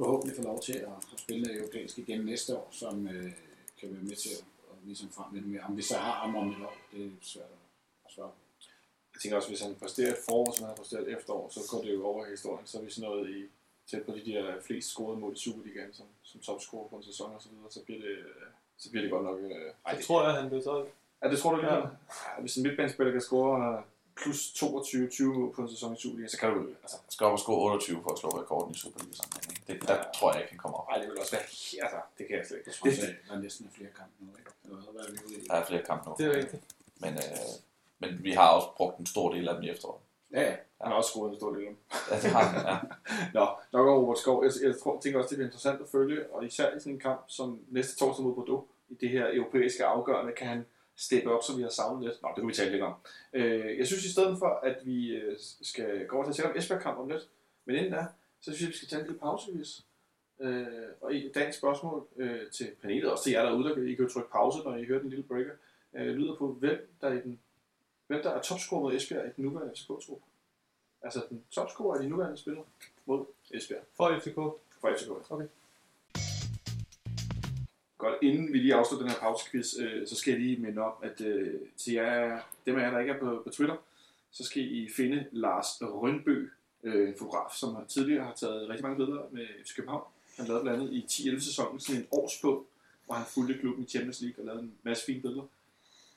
forhåbentlig få lov til at, at spille europæisk igen næste år, som øh, kan være med til at, at vise ham frem lidt mere. Om vi så har ham om et år, det er svært at svare på.
Jeg tænker også, hvis han præsterer et forår, som han har præsteret et efterår, så går det jo over i historien. Så er vi sådan noget i tæt på de der flest scorede mål i Superligaen som, som topscorer på en sæson og så videre, så bliver det, så bliver det godt nok... Øh, ej,
Jeg tror, at han bliver solgt.
Ja, det tror du lige.
Ja.
Ja. Hvis en midtbanespiller kan score plus 22-20 mål på en sæson i Superliga, så kan du jo... Altså,
skal op og score 28 for at slå rekorden i Superliga sammenhæng. ikke? Det, der
Ja.
tror jeg ikke, han kommer op.
ej, det vil også være... Altså, det kan jeg slet ikke.
Jeg tror at der næsten er flere kampe nu, ikke? Hvad er?
Der er flere kampe nu.
Det er rigtigt.
Men, øh, men vi har også brugt en stor del af dem i efteråret.
Ja, ja. Han har også scoret en stor del af dem.
Ja, det har han, ja.
Nå, nok over Robert Skov. Jeg, jeg tror, tænker også, det bliver interessant at følge, og især i sådan en kamp som næste torsdag mod Bordeaux, i det her europæiske afgørende, kan han steppe op, som vi har savnet lidt. Nå, det kan vi tale lidt om. Øh, jeg synes i stedet for, at vi øh, skal gå over til at tale om Esbjerg-kamp om lidt, men inden da, så synes jeg, vi skal tage en lille pausevis. Øh, og i dagens spørgsmål øh, til panelet, også til jer derude, der kan I kan jo trykke pause, når I hører den lille breaker, øh, lyder på, hvem der, i den, hvem der er topscorer mod Esbjerg i den nuværende FCK-trup. Altså den topscorer af de nuværende spillere mod Esbjerg
For FCK.
for FCK.
Okay.
Godt, inden vi lige afslutter den her pausequiz, øh, så skal jeg lige minde om, at øh, til jer, dem af jer, der ikke er på, på Twitter, så skal I finde Lars Rønbø, øh, en fotograf, som har tidligere har taget rigtig mange billeder med FC København. Han lavede blandt andet i 10-11 sæsonen sådan en årsbog, hvor han fulgte klubben i Champions League og lavede en masse fine billeder.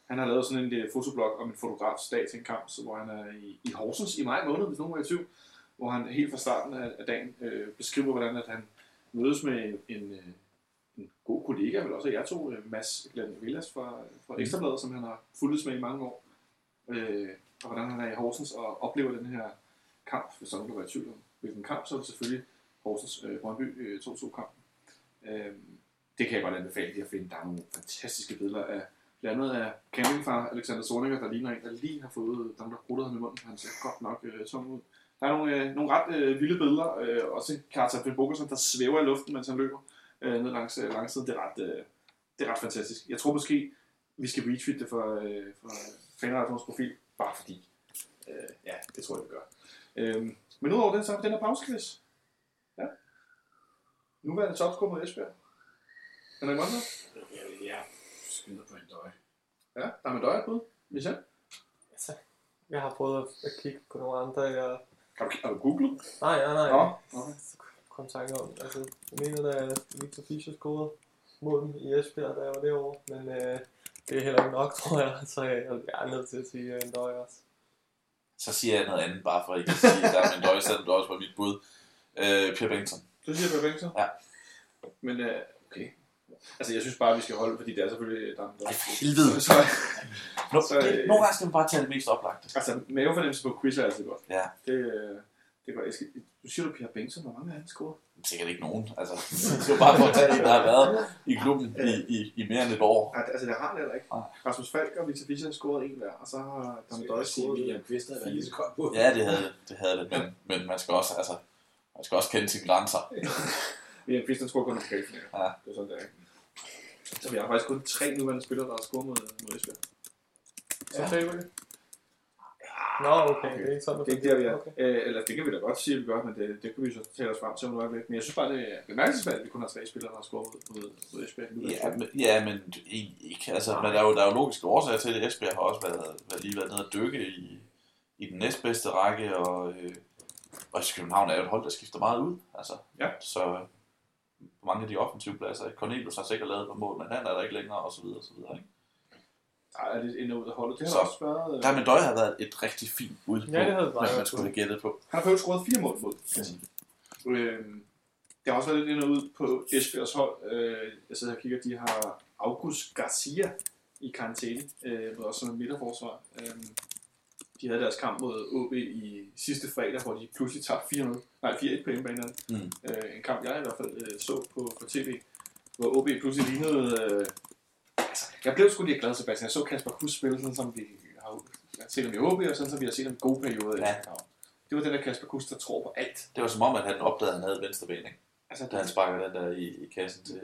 Han har lavet sådan en uh, fotoblog om en fotografs dag til en kamp, så hvor han er i, i Horsens i maj måned, hvis nogen var i tvivl, hvor han helt fra starten af, af dagen øh, beskriver, hvordan at han mødes med en, en, øh, en god kollega, vel også jeg jer to, øh, Mads Glenn Villas fra, fra Ekstrabladet, som han har fulgt med i mange år. Øh, og hvordan han er i Horsens og oplever den her kamp, hvis der er nogen, der var i tvivl om, hvilken kamp, så er det selvfølgelig Horsens øh, Brøndby øh, 2-2-kampen. Øh, det kan jeg godt anbefale lige at finde. Der er nogle fantastiske billeder af blandt andet af campingfar Alexander Sorninger, der ligner en, der lige har fået dem, der krudtet ham i munden. Han ser godt nok øh, tung ud. Der er nogle, øh, nogle ret øh, vilde billeder. Øh, også Karta Bogersen, der svæver i luften, mens han løber øh, ned langs øh, langsiden. Det er, ret, øh, det er ret fantastisk. Jeg tror måske, vi skal retweet det for, øh, for fanradioens profil, bare fordi. Øh, ja, det tror jeg, vi gør. Øh, men udover det, så har vi den her pausequiz. Ja. Nuværende topscore mod Esbjerg. Henrik Monter?
Ja, ja. Skyder på en døj.
Ja, der er med døje på. Michel?
Altså, jeg har prøvet at, at kigge på nogle andre. Jeg...
Har du, har du googlet?
Nej, nej, nej.
Nå, okay.
Så kom tanke om, altså, jeg mener, da Victor Fischer scorede mod dem i Esbjerg, da jeg var derovre, men øh, det er heller ikke nok, tror jeg, så jeg, jeg er nødt til at sige en døj også.
Så siger jeg noget andet, bare for ikke at sige, at der er min døj, selvom det også var mit bud. Øh, Per Bengtsson.
Du siger Per Bengtsson?
Ja.
Men øh, okay. Altså, jeg synes bare, vi skal holde, fordi det er selvfølgelig... Der, der,
Ej, for helvede.
Så,
Nå,
Så,
det,
øh,
nogle gange skal man bare tage det mest oplagte.
altså, mavefornemmelse på quiz er altid godt.
Ja.
Det, øh, det er. Jeg skal, du siger du Per Bengtsson, hvor mange er han scoret?
Sikkert ikke nogen. Altså, det er jo bare for at tage en, der har været i klubben i, i, i mere end et år.
Nej, altså, det har han heller ikke.
Nej.
Rasmus Falk og Victor Fischer scoret en hver, og så har Dan
jeg
Døj scoret...
William Kvist havde været lige så godt på.
Ja, det havde det, havde det men, men man skal også, altså, man skal også kende sine grænser.
William Kvist, han scorer kun en pokalfinale.
Ja.
Det er sådan, det er. Så vi har faktisk kun tre nuværende spillere, der har scoret mod, mod Esbjerg. Så
Ja.
taber vi det.
Nå, okay, det er ikke sådan,
Det er ikke der, vi er.
Okay.
Øh, eller det kan vi da godt sige, at vi gør, men det, det kan vi så tale os frem til om et øjeblik. Men jeg synes bare, det er bemærkelsesværdigt, at vi kun har tre spillere, der har scoret mod, mod, Esbjerg.
Ja, men, ja, men ikke. Altså, men der er, jo, der er jo logiske årsager til det. Esbjerg har også været, været lige været nede at dykke i, i den næstbedste række, og, øh, og København er jo et hold, der skifter meget ud. Altså,
Ja.
Så på mange af de offensive pladser, Cornelius har sikkert lavet på mål, men han er der ikke længere, og så videre, og så videre. Ikke?
Der er lidt ind og ud af holdet. Det har
Så,
også været... øh,
Der med Døj har været et rigtig fint bud på,
Ja, det havde det
hvad
været.
man skulle have gættet på.
Han har faktisk scoret fire mål mod. sige. Øhm, det har også været lidt ind og ud på Esbjergs hold. Øh, jeg sidder her og kigger, de har August Garcia i karantæne, øh, med også som en midterforsvar. Øhm, de havde deres kamp mod OB i sidste fredag, hvor de pludselig tabte 4-0. Nej, 4-1 på hjemmebane.
Mm.
Øh, en kamp, jeg i hvert fald øh, så på, på tv, hvor OB pludselig lignede... Øh, altså, jeg blev sgu lige glad, Sebastian. Jeg så Kasper Kuss spille, sådan som vi har set ham i OB, og sådan som vi har set ham i gode perioder.
Ja.
Det var den der Kasper Kuss, der tror på alt.
Det var som om, at han opdagede, at han havde venstre ben, ikke?
Altså,
da han sparker den der i, i kassen til,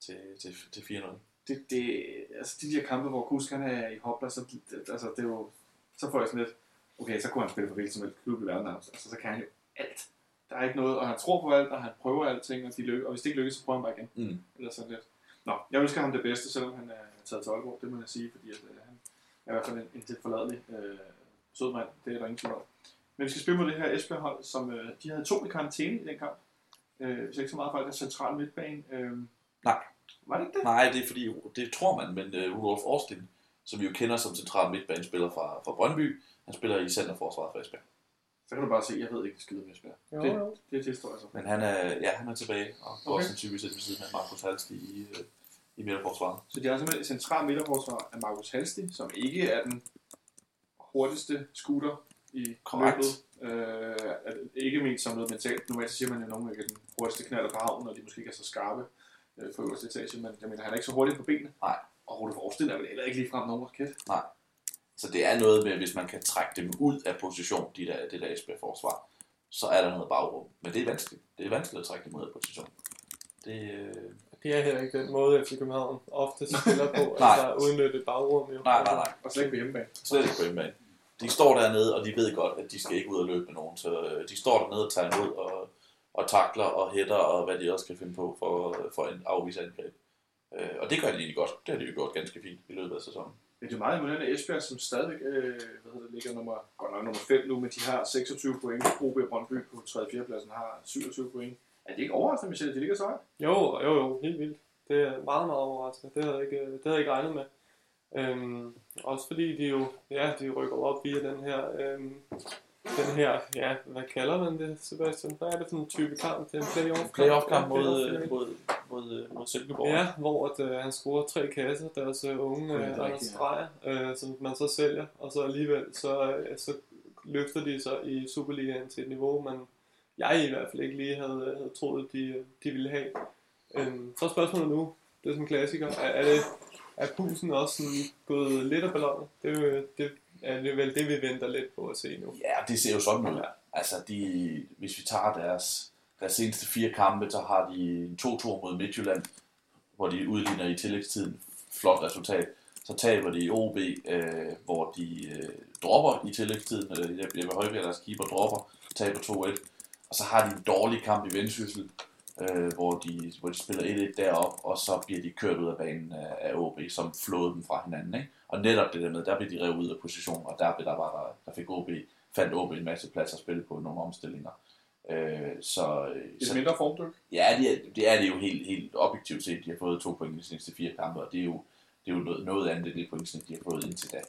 til, til, til 4-0.
det, det, altså de der kampe, hvor Kusk han er i hopla, så, det, altså, det er jo, så får jeg sådan lidt, okay, så kunne han spille for hvilken som helst klub i verden, altså, så kan han jo alt. der er ikke noget, og han tror på alt, og han prøver alting, og, de lykkes, og hvis det ikke lykkes, så prøver han bare igen.
Mm.
Eller sådan lidt. Nå, jeg ønsker ham det bedste, selvom han er taget til Aalborg, det må jeg sige, fordi at, øh, han er i hvert fald en, en tilforladelig øh, sød mand, det er der ingen tvivl om. Men vi skal spille mod det her Esbjerg-hold, som øh, de havde to i karantæne i den kamp. Øh, hvis jeg ikke så meget fejl, den centrale midtbane. Øh,
Nej.
Var det ikke det?
Nej, det er fordi, det tror man, men uh, Rudolf Austin, som vi jo kender som central midtbanespiller fra, fra Brøndby, han spiller i centerforsvaret for Esbjerg.
Så kan du bare se, jeg ved ikke skide om Esbjerg.
Jo,
Det,
jo.
det tilstår jeg så.
Men han er, ja, han er tilbage, og går
Okay.
også sandsynligvis ved siden af Markus Halsti i, øh, i midterforsvaret.
Så de har simpelthen et centralt midterforsvar af Markus Halsti, som ikke er den hurtigste scooter i
Korrekt.
løbet. Øh, ikke ment som noget mentalt. Normalt siger man jo, at nogen er den hurtigste knaller på havnen, og de måske ikke er så skarpe øh, på øverste etage, men jeg mener, han er ikke så hurtig på benene.
Nej.
Og Rudolf Austin er vel heller ikke ligefrem nogen raket.
Så det er noget med, hvis man kan trække dem ud af position, de der, det der Esbjerg-forsvar, så er der noget bagrum. Men det er vanskeligt. Det er vanskeligt at trække dem ud af position. Det, øh,
Det er heller ikke den måde, FC København ofte spiller på, altså udnytte bagrum. Jo.
nej, nej, nej.
Og slet ikke på hjemmebane.
Slet ikke på hjemmebane. De står dernede, og de ved godt, at de skal ikke ud og løbe med nogen. Så øh, de står dernede og tager imod og, og takler og hætter og hvad de også kan finde på for, for en afvise angreb. Øh, og det gør de egentlig godt. Det har de jo gjort ganske fint i løbet af sæsonen.
Det er meget imponerende Esbjerg, som stadig øh, hvad hedder det, ligger nummer, godt nok nummer 5 nu, men de har 26 point. OB og Brøndby på 3. og 4. pladsen har 27 point. Er det ikke overraskende, Michelle, at de ligger så højt?
Jo, jo, jo, helt vildt. Det er meget, meget overraskende. Det havde jeg ikke, øh, det havde jeg ikke regnet med. Øhm, også fordi de jo, ja, de rykker op via den her, øhm, den her, ja, hvad kalder man det, Sebastian? Hvad er det for en type kamp? Det er en playoff-kamp?
Playoff-kamp mod, mod, mod, mod Silkeborg.
Ja, hvor at, øh, han scorer tre kasser, deres øh, unge øh,
det er
Anders. Dreyer, øh, som man så sælger, og så alligevel så, øh, så løfter de sig i Superligaen til et niveau, man jeg i hvert fald ikke lige havde, havde troet, de, de ville have. Øhm, så er spørgsmålet nu, det er sådan en klassiker, er, er, det, er pulsen også sådan gået lidt af ballonen? Det, er jo- det er vel det, vi venter lidt på at se nu.
Ja, det ser jo sådan ud.
Ja.
Altså, de, hvis vi tager deres, deres seneste fire kampe, så har de en 2-2 mod Midtjylland, hvor de udligner i tillægstiden. Flot resultat. Så taber de i OB, øh, hvor de øh, dropper i tillægstiden. Øh, Jeppe Højbjerg, deres keeper, dropper, taber 2-1. Og så har de en dårlig kamp i Vendsyssel, øh, hvor, de, hvor de spiller 1-1 derop, og så bliver de kørt ud af banen af, af OB, som flåede dem fra hinanden. Ikke? Og netop det der med, der blev de revet ud af position, og der, blev der, var der, der fik OB, fandt OB en masse plads at spille på nogle omstillinger. Øh, så, øh,
Et
så
mindre formdyk.
ja, det er, det er det jo helt, helt objektivt set. De har fået to point i de seneste fire kampe, og det er jo, det er jo noget, noget andet end det pointsnit, de har fået indtil da.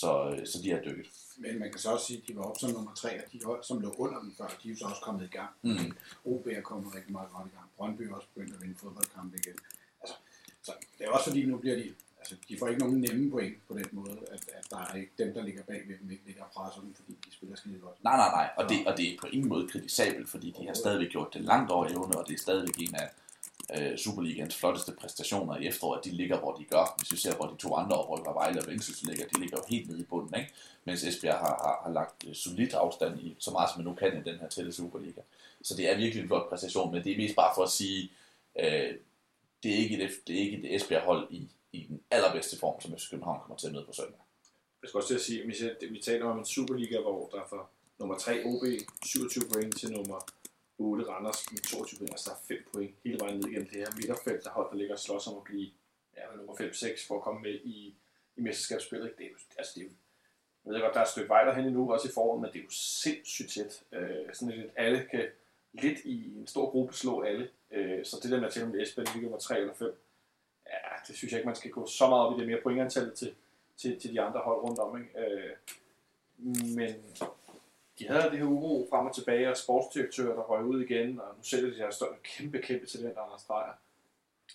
Så, øh, så de har dykket.
Men man kan så også sige, at de var op som nummer tre, og de hold, som lå under dem før, de er jo så også kommet i gang.
Mm.
OB er kommet rigtig meget godt i gang. Brøndby er også begyndt at vinde fodboldkampe igen. Altså, så det er også fordi, nu bliver de, altså, de får ikke nogen nemme point på den måde, at, at der er ikke dem, der ligger bagved dem, ikke ligger og presser dem, fordi de spiller skide godt.
Nej, nej, nej. Og det, og det er på ingen måde kritisabelt, fordi de har stadigvæk gjort det langt over evne, og det er stadigvæk en af øh, Superligans flotteste præstationer i efteråret, at de ligger, hvor de gør. Hvis vi ser, hvor de to andre oprykker, Vejle og Vendsyssel ligger, de ligger jo helt nede i bunden, ikke? Mens Esbjerg har, har, har lagt øh, solid afstand i, så meget som man nu kan i den her tætte Superliga. Så det er virkelig en flot præstation, men det er mest bare for at sige, øh, det er ikke det, det er ikke et Esbjerg-hold i, i den allerbedste form, som FC København kommer til at møde på søndag.
Jeg skal også til at sige, at vi taler om en Superliga, hvor der er for nummer 3 OB 27 point til nummer 8 Randers med 22 point. Altså der er 5 point hele vejen ned igennem det her midterfelt, der hold, der ligger og slås om at blive ja, nummer 5-6 for at komme med i, i mesterskabsspillet. Det er jo, altså det er jo, jeg ved godt, der er et stykke vej derhen endnu, også i foråret, men det er jo sindssygt tæt. Øh, sådan lidt, alle kan lidt i en stor gruppe slå alle. Øh, så det der med at tælle om Esbjerg, ligger nummer 3 eller 5, ja, det synes jeg ikke, man skal gå så meget op i det mere pointantallet til, til, til de andre hold rundt om. Ikke? Øh, men de havde det her uro frem og tilbage, og sportsdirektører, der røg ud igen, og nu sælger de større, kæmpe, kæmpe talent, Anders Dreyer.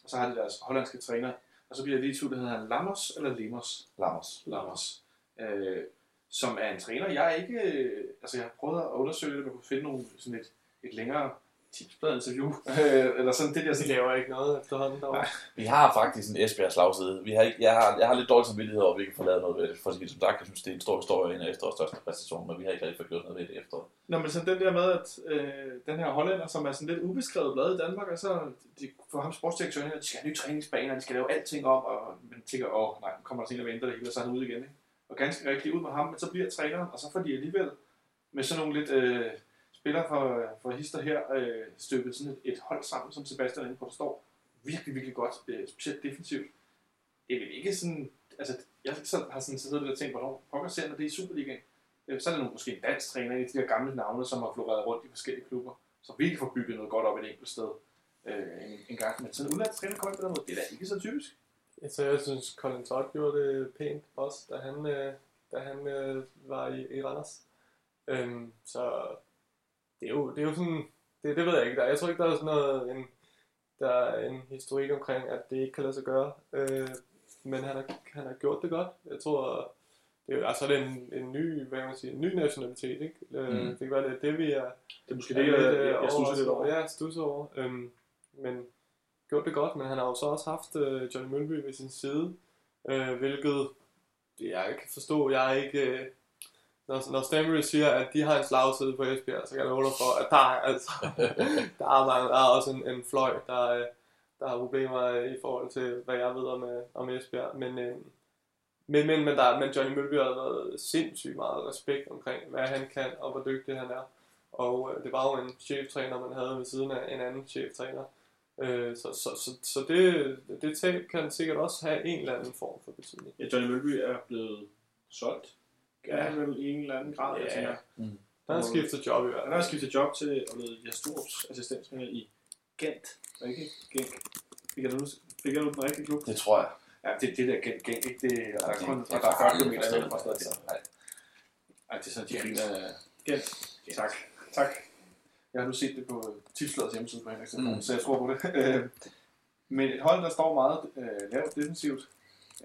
Og så har de deres hollandske træner, og så bliver det lige i tvivl, der hedder han Lammers eller Lemos?
Lammers.
Lammers. Øh, som er en træner, jeg ikke, øh, altså jeg har prøvet at undersøge det, jeg kunne finde nogle, sådan et, et længere tipsblad interview, øh, eller sådan det der,
De
sådan,
laver ikke noget efterhånden derovre.
Vi har faktisk en Esbjerg slagside. Vi har ikke, jeg, har, jeg har lidt dårlig samvittighed over, at vi ikke får lavet noget ved det. For som sagt, jeg synes, det er en stor historie, en af efterårets største præstationer, men vi har ikke rigtig fået gjort noget ved det efter.
Nå, men sådan den der med, at øh, den her hollænder, som er sådan lidt ubeskrevet blad i Danmark, og så de, for ham sportsdirektøren, de skal have nye træningsbaner, de skal lave alting om, og man tænker, åh nej, nu kommer der til en, der venter det hele, og så er han ude igen. Ikke? Og ganske rigtig ud med ham, men så bliver træneren, og så får de alligevel med sådan nogle lidt øh, spiller for, for Hister her øh, stykket sådan et, et hold sammen, som Sebastian er inde på, der står virkelig, virkelig godt, øh, specielt defensivt. Det er vel ikke sådan, altså jeg så, har sådan siddet og tænkt, hvornår pokker ser når det er i Superligaen. Øh, så er det nogle, måske en dansk træner, en af de her gamle navne, som har floreret rundt i forskellige klubber, så virkelig får bygget noget godt op et enkelt sted øh, en, en gang. Men sådan en udlandsk træner kommer på den måde, det er da ikke så typisk.
Så jeg synes, Colin Todd gjorde det pænt også, da han, øh, da han øh, var i, i Randers. Øhm, så det er, jo, det er jo sådan, det, det ved jeg ikke. Der, jeg tror ikke, der er sådan noget, en, der er en historik omkring, at det ikke kan lade sig gøre. Øh, men han har, han har gjort det godt. Jeg tror, det er, altså, det er en, en ny, hvad man sige, en ny nationalitet, ikke? Øh,
Mm.
Det kan være, det er det, vi er,
Det er måske det, jeg,
lidt,
jeg,
øh,
jeg stusser lidt over.
Ja, jeg stusser over. Øhm, men gjort det godt, men han har jo så også haft øh, Johnny Mølby ved sin side, øh, hvilket jeg kan forstå, jeg er ikke... Øh, når, når Stambury siger, at de har en slagside på Esbjerg, så kan jeg love dig for, at der er, altså, der er, mange, der er også en, en fløj, der, øh, der har problemer i forhold til, hvad jeg ved om, øh, om Esbjerg. Men, øh, men, men, men, der, men Johnny Mølby har været sindssygt meget respekt omkring, hvad han kan, og hvor dygtig han er. Og øh, det var jo en cheftræner, man havde ved siden af en anden cheftræner. Øh, så så, så, så det, det tab kan sikkert også have en eller anden form for betydning.
Ja, Johnny Mølby er blevet solgt. Er vel i en eller anden grad,
Ja.
jeg tænker.
Mm.
Han har skiftet job i hvert
Han
fald.
har skiftet job til at blive Jastrups assistenttræner i Gent. Ikke Genk. Fik jeg nu, fik jeg nu den rigtige klub?
Det tror jeg.
Ja, det, det der Gent, Genk, ikke det, der er kun, der er 40 km fra stedet.
Altså, nej.
Ej, det er sådan, de griner Gent. Tak. Tak. Jeg har nu set det på Tipsladets hjemmeside på Henrik
Mm.
mm. så jeg tror på det. Øh, Men et hold, der står meget øh, lavt defensivt,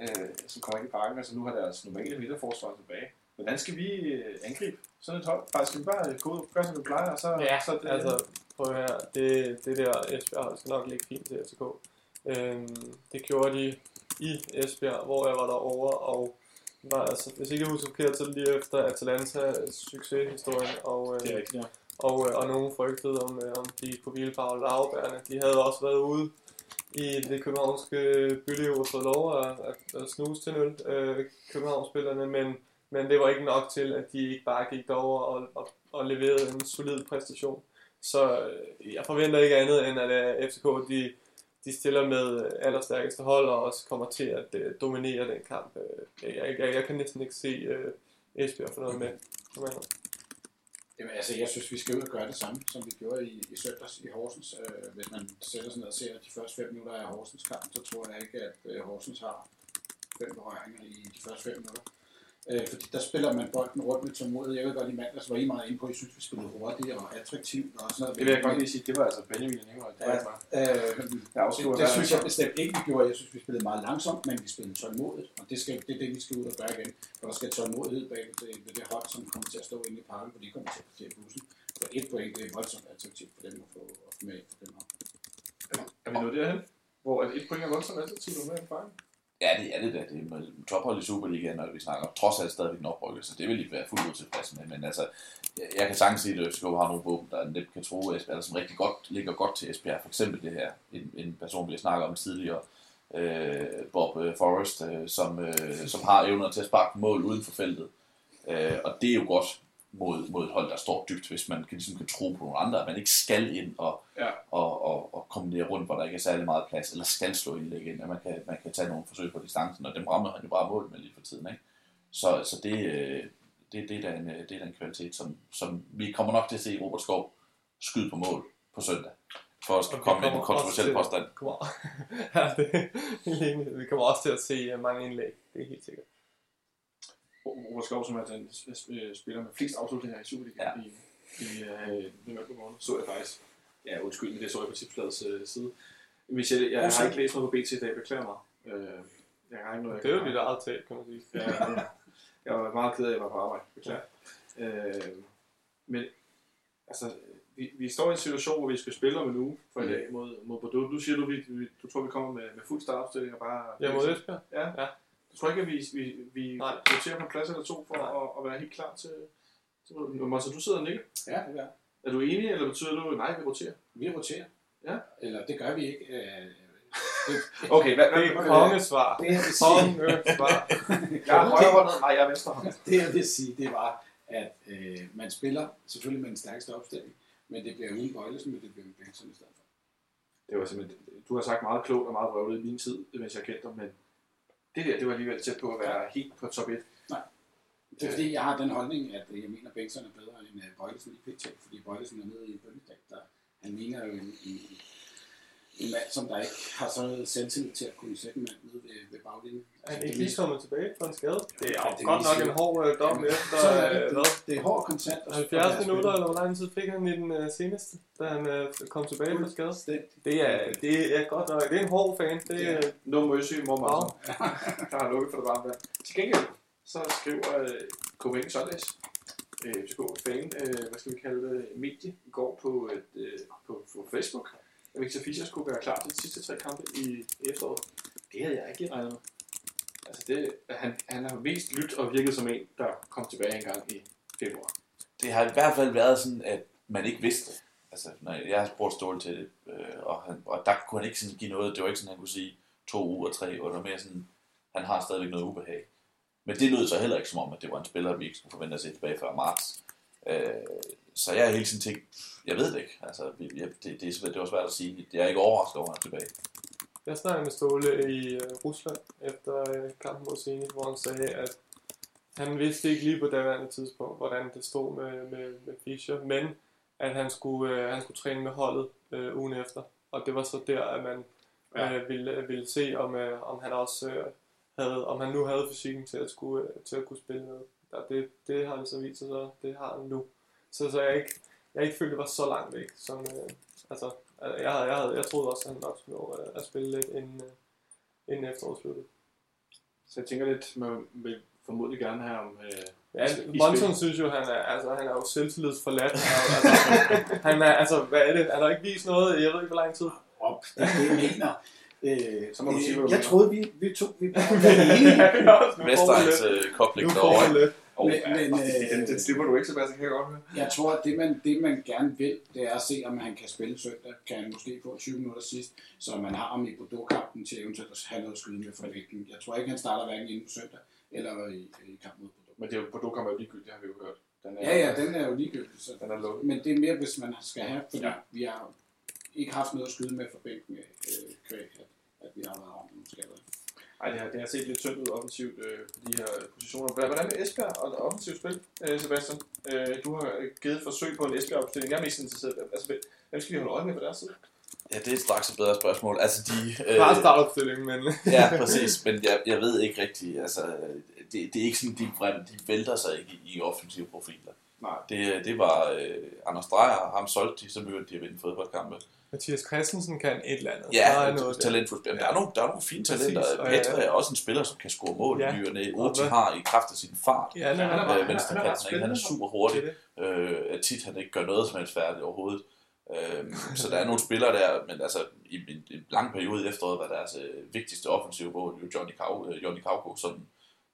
øh, som kommer ind i parken, altså nu har deres normale midterforsvar tilbage. Hvordan skal vi øh, angribe sådan et hold? Faktisk skal vi bare øh, gå ud og gøre, som vi plejer, og så,
Ja,
så det,
altså, prøv her. Det, det der Esbjerg skal nok ligge fint til FCK. Øhm, det gjorde de i Esbjerg, hvor jeg var derovre, og var, altså, hvis ikke jeg husker forkert, så lige efter Atalanta succeshistorien, og, øh,
det er rigtigt, ja.
og, øh, og nogen frygtede, om, øh, om de kunne hvile på lavbærene. De havde også været ude i det københavnske byliv og fået lov at, at, at snuse til nul, øh, københavnsspillerne, men, men det var ikke nok til, at de ikke bare gik derover og, og, og leverede en solid præstation. Så øh, jeg forventer ikke andet, end at øh, FCK de, de stiller med øh, allerstærkeste hold og også kommer til at øh, dominere den kamp. Jeg, jeg, jeg kan næsten ikke se øh, Esbjerg for noget med. med.
Jamen, altså, jeg synes, vi skal ud og gøre det samme, som vi gjorde i, i søndags i Horsens. Øh, hvis man sætter sig ned og ser de første fem minutter af Horsens kamp, så tror jeg ikke, at øh, Horsens har fem berøringer i de første fem minutter. Øh, fordi der spiller man bolden rundt med tålmodighed. Jeg ved godt, i mandags var I meget inde på, at I synes, vi spillede hurtigt og attraktivt og sådan noget.
Det vil jeg godt lige sige, det var altså Benjamin og Nikolaj. Det var
Ja. Øh, det, det
hver
synes jeg bestemt ikke, vi gjorde. Jeg synes, vi spillede meget langsomt, men vi spillede tålmodigt. Og det, skal, det er det, vi skal ud og gøre igen. For der skal tålmodighed bag ved, ved det hold, som kommer til at stå inde i parken, hvor de kommer til at parkere bussen. For et point, det er voldsomt attraktivt for dem at få, at med for dem her.
Er vi nået derhen? Hvor at et point er voldsomt attraktivt og med en fejl?
Ja, det er det da. Det er tophold i Superligaen, når vi snakker trods alt stadigvæk en oprykker, så det vil ikke være fuldt ud tilfreds med. Men altså, jeg, jeg kan sagtens sige, at FCK har nogle våben, der nemt kan tro Esbjerg, som rigtig godt ligger godt til Esbjerg. For eksempel det her, en, en person, vi har snakket om tidligere, øh, Bob øh, Forrest, øh, som, øh, som har evner til at sparke mål uden for feltet. Øh, og det er jo godt mod, mod hold, der står dybt, hvis man kan, ligesom kan tro på nogle andre, at man ikke skal ind og,
Ja.
og, og, og kombinere rundt, hvor der ikke er særlig meget plads, eller skal slå indlæg ind, at man kan, man kan tage nogle forsøg på distancen, og dem rammer han jo bare mål med lige for tiden. Ikke? Så, så det, øh, det, det, er da en, øh, det er da en kvalitet, som, som vi kommer nok til at se Robert Skov skyde på mål på søndag, for at
vi
komme med en kontroversiel påstand.
Kommer, ja, det er helt. Vi kommer også til at se øh, mange indlæg. Det er helt sikkert.
Robert Skov, som er den øh, spiller med flest afslutninger i Superligaen i, i øh, november måned, så jeg faktisk. Ja, undskyld, men det så jeg på tipsbladets øh, side. Michelle, jeg har ikke læst noget på BT i dag, beklager mig. Øh, jeg har ikke noget, jeg
Det er jo
kan-
dit eget tab, kan man sige.
Ja, ja. jeg var meget ked af, at jeg var på arbejde. Beklager. Øh, men altså, vi, vi står i en situation, hvor vi skal spille om en uge for i dag mod, mod Bordeaux. Du siger, du, vi, vi, du tror, vi kommer med, med fuld startopstilling og bare...
Ja, mod Esbjerg.
Ja.
Ja.
Du tror ikke, at vi, vi, vi
Nej.
roterer på en plads eller to for
Nej.
at, at, være helt klar til... til Monster, du sidder og nikker.
Ja, det gør
Er du enig, eller betyder du, nej, vi roterer?
Vi roterer.
Ja.
Eller det gør vi ikke. Øh, det,
Okay, hvad, hvad,
Det er kongesvar.
det, jeg vil sige,
Kongesvar.
jeg er højrehåndet, nej, jeg er venstrehåndet.
det, jeg vil sige, det var, at øh, man spiller selvfølgelig med den stærkeste opstilling, men det bliver uden Bøjlesen, men det bliver med Bengtsson i stedet for.
Det var simpelthen, du har sagt meget klogt og meget vrøvlet i min tid, mens jeg kendte dig, men det der, det var alligevel tæt på at være helt på top 1.
Det er fordi, jeg har den holdning, at jeg mener, at Bengtsson er bedre end øh, Bøjlesen i PT, fordi Bøjlesen er nede i en bølgedæk, der han ligner jo en, en, en mand, som der ikke har så noget selvtillid til at kunne sætte en mand nede ved, ved baglinjen.
Er han
det
ikke lige kommet tilbage fra en skade? Det er
Ja, det
godt
viser
nok en hård øh, dom efter
så er det,
øh,
det, det er hård kontant. at-
70
at være
minutter, eller hvor lang tid fik han i den øh, seneste, da han øh, kom tilbage fra skade?
Fuldstændig.
Det er, det er godt nok. Det er en hård fan. Det er,
Ja.
No mercy, mor
Wow.
Der har lukket for det varme vand. Til gengæld, så skriver øh, Copenhagen Sundays, øh, FCK fan, øh, hvad skal vi kalde det, medie, i går på, et, øh, på, på Facebook, at Victor Fischer skulle være klar til de sidste tre kampe i efteråret. Det havde jeg ikke regnet med. Altså det, han, han har vist lyt og virket som en, der kom tilbage en gang i februar.
det har i hvert fald været sådan, at man ikke vidste det. Altså, når jeg har spurgt Ståle til det, øh, og, han, og der kunne han ikke sådan give noget, det var ikke sådan, han kunne sige to uger, tre uger, det var mere sådan, han har stadigvæk noget ubehag. Men det lød så heller ikke som om, at det var en spiller, vi ikke skulle forvente at se tilbage før marts. Øh, så jeg har hele tiden tænkt, jeg ved det ikke. Altså, vi- jeg, det, det, er svært- det var svært at sige. Jeg er ikke overrasket over, at han er tilbage.
Jeg snakkede med Ståle i øh, Rusland efter øh, kampen mod Zenit, hvor han sagde, at han vidste ikke lige på daværende tidspunkt, hvordan det stod med, med, med Fischer, men at han skulle, øh, han skulle træne med holdet øh, ugen efter. Og det var så der, at man
Ja.
øh, ville, ville se, om, øh, om han også øh, havde, om han nu havde fysikken til at, skulle, øh, til at kunne spille med. Og det, det har han så vist sig, så det har han nu. Så, så jeg ikke, jeg ikke følte, det var så langt væk, som, øh, altså, Altså, jeg, havde, jeg, havde, jeg troede også, at han nok skulle nå øh, at spille lidt inden, øh, inden efteråret sluttede.
Så jeg tænker lidt, man vil formodentlig gerne have om... Øh,
Ja, Monson synes jo, han er, altså, han er jo selvtillidsforladt. Er altså, han er, altså, hvad er det? Han har ikke vist noget, i jeg ved ikke, hvor lang tid.
Op, det er det, jeg mener. Øh,
Så må du sige, hvad du
jeg
mener.
troede, vi, vi to vi var enige.
Øh,
Nu
kobling derovre.
Oh,
Men- men, øh,
den, den slipper du ikke, Sebastian, kan jeg godt høre.
Jeg tror, at det man, det man gerne vil, det er at se, om han kan spille søndag. Kan han måske få 20 minutter sidst, så man har ham i Bordeaux-kampen til eventuelt at have noget at skyde med for vægten. Jeg tror ikke, han starter hverken inde på søndag eller i, i kampen mod Bordeaux.
Men det er jo, Bordeaux kommer jo ligegyldigt, har vi jo hørt. Den er,
Ja, ja, den er jo ligegyldig. Så.
Den er lukket.
Men det er mere, hvis man skal have, fordi
Ja.
ja. vi har ikke haft noget at skyde med for bænken, øh, kvæg, at, at vi har været ramt nogle skader.
Ej, det har, det har set lidt tyndt ud offensivt øh, på de her positioner. Hvordan med Esbjerg og det offensivt spil, øh, Sebastian? Øh, du har givet forsøg på en Esbjerg-opstilling. Jeg er mest interesseret. Altså, hvem- skal vi holde øje med på deres side?
Ja, det er straks et bedre spørgsmål. Altså, de...
Øh, Bare startopstillingen, men
ja, præcis. Men jeg, jeg ved ikke rigtigt. Altså, det, det er ikke sådan, de, de vælter sig ikke i, i offensive profiler.
Nej.
Det, det var øh, Anders Dreyer, ham solgte de, så begyndte de at vinde fodboldkampe.
Mathias Christensen kan et eller andet.
Ja,
Der er noget der.
talentfuldt spiller. Der er nogle, der er nogle fine talenter.
og ja,
Petra er også en spiller, som kan score mål
Ja.
i ny Oti har i kraft af sin fart.
Ja, han er,
han er
han
Øh,
han er
kanten, ikke? han er super hurtig. Øh, at tit han ikke gør noget som helst færdigt overhovedet. Øh, så der er nogle spillere der, men altså i en, en lang periode i efteråret var deres øh, vigtigste offensive mål jo Johnny, Kau, øh, Johnny Kauko, som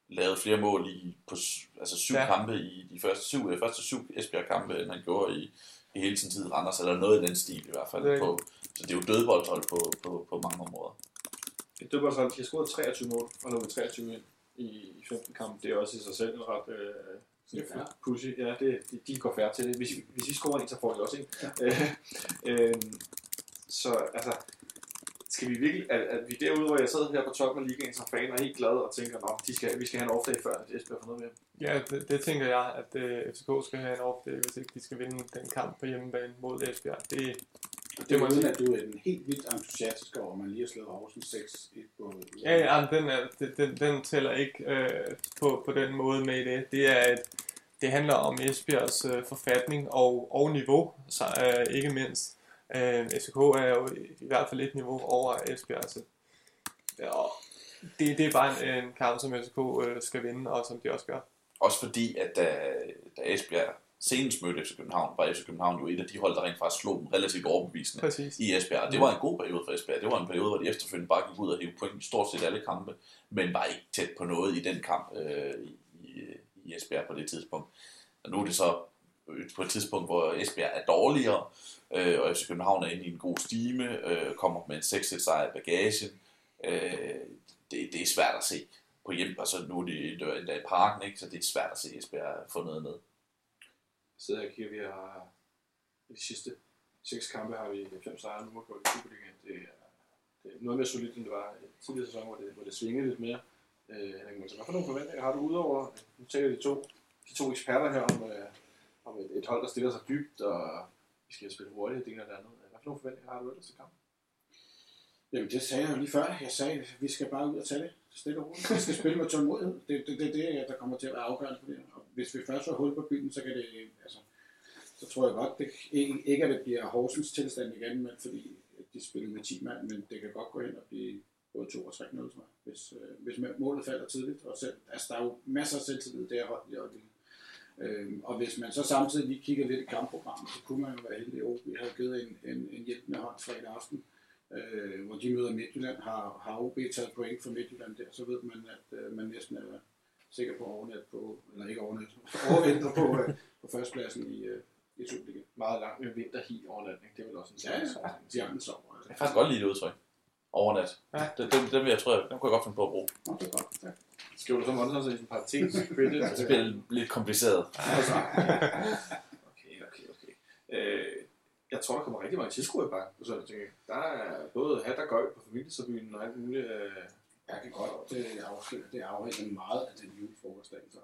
lavede flere mål i på altså syv
Ja.
ja. kampe i de første syv, øh, første syv Esbjerg kampe, end han gjorde i, i hele sin tid Randers, eller noget i den stil i hvert fald.
Det
På, så det er jo dødboldhold på, på, på mange områder.
Det var sådan, de har scoret 23 mål, og nu er 23 ind i, i 15 kampe. Det er også i sig selv ret øh,
Det er
pussy. Ja, det, de, de går færre til det. Hvis, hvis I scorer en, så får I også en. Ja. Øh, øh, så altså, skal vi virkelig, at, at vi derude, hvor jeg sidder her på toppen af ligaen som fan, er helt glad og tænker, at de skal, vi skal have en off-day før, at Esbjerg får noget mere.
Ja, det, det tænker jeg, at øh, FCK skal have en off hvis ikke de skal vinde den kamp på hjemmebane mod Esbjerg. Det,
Og det
må
er uden, at du er den helt vildt entusiastisk over, at man lige har slået Horsens 6-1 på...
ja, ja, den, er, den, den, den tæller ikke øh, på, på den måde med i det. Det, er et, det handler om Esbjergs øh, forfatning og, og niveau, så, øh, ikke mindst. Øh, FCK er jo i, hvert fald et niveau over Esbjerg. Altså. Ja, og det, det er bare en, en kamp, som FCK øh, skal vinde, og som de også gør.
Også fordi, at da, da Esbjerg senest mødte FC København, var FC København jo et af de hold, der rent faktisk slog dem relativt overbevisende.
Præcis.
i Esbjerg. Det var en god periode for Esbjerg. Det var en periode, hvor de efterfølgende bare gik ud og hævde point i stort set alle kampe, men var ikke tæt på noget i den kamp øh, i, i- Esbjerg på det tidspunkt. Og nu er det så på et tidspunkt, hvor Esbjerg er dårligere, øh, og FC København er inde i en god stime, øh, kommer med en 6 sejr i bagagen. Øh, det, det er svært at se på hjem, altså nu er det endda i parken, ikke? så det er svært at se Esbjerg få noget ned.
sidder jeg og kigger, vi har i de sidste seks kampe har vi fem sejre nu på i Superligaen. Det er, det er noget mere solidt, end det var i tidligere sæson, hvor det, hvor det svingede lidt mere. Øh, Henrik Monsen, hvad for nogle forventninger har du udover, nu taler de to, de to eksperter her om, øh, om et, et hold, der stiller sig dybt, og vi skal spille hurtigt, det ene eller andet. Hvad for nogle forventninger har du ellers til kampen?
Jamen, det sagde jeg jo lige før. Jeg sagde, at vi skal bare ud og tage det stille og roligt. Vi skal spille med tålmodighed. Det er det, det, det, der kommer til at være afgørende for det. Og hvis vi først har hul på byen, så kan det, altså, så tror jeg godt, det ikke, ikke at det bliver Horsens tilstand igen, men fordi de spiller med 10 mand, men det kan godt gå hen og blive både 2 og 3 0 tror jeg, hvis, øh, hvis målet falder tidligt. Og selv, altså, der er jo masser af selvtillid, det er hold Øhm, og hvis man så samtidig lige kigger lidt i kampprogrammet, så kunne man jo være heldig, at vi havde givet en, en, en hjælpende hånd fredag aften, øh, hvor de møder Midtjylland, har, har OB taget point for Midtjylland der, så ved man, at øh, man næsten er sikker på overnat på, eller ikke overnat, overvinter på, øh, på førstpladsen i, øh, i Superligaen.
Meget lang med vinterhi overnatning, det er vel også en
Ja, ja,
slags-
de andre.
Jeg
Altså.
kan faktisk godt lide det udtryk. Overnat.
Ja.
Den, den, den, vil jeg, tror jeg, den kunne jeg godt finde på at bruge.
Det er godt. Ja.
Skriver du så Monson i en parentes? Credit?
Det bliver lidt kompliceret.
Okay, okay, okay. Øh, jeg tror, der kommer rigtig mange tilskuere i bakken på tænker jeg. Der er både hat og gøj på familietribunen og alt muligt. Øh,
Jeg kan godt, det afslører, det afhænger meget af den julefrokost dagen før.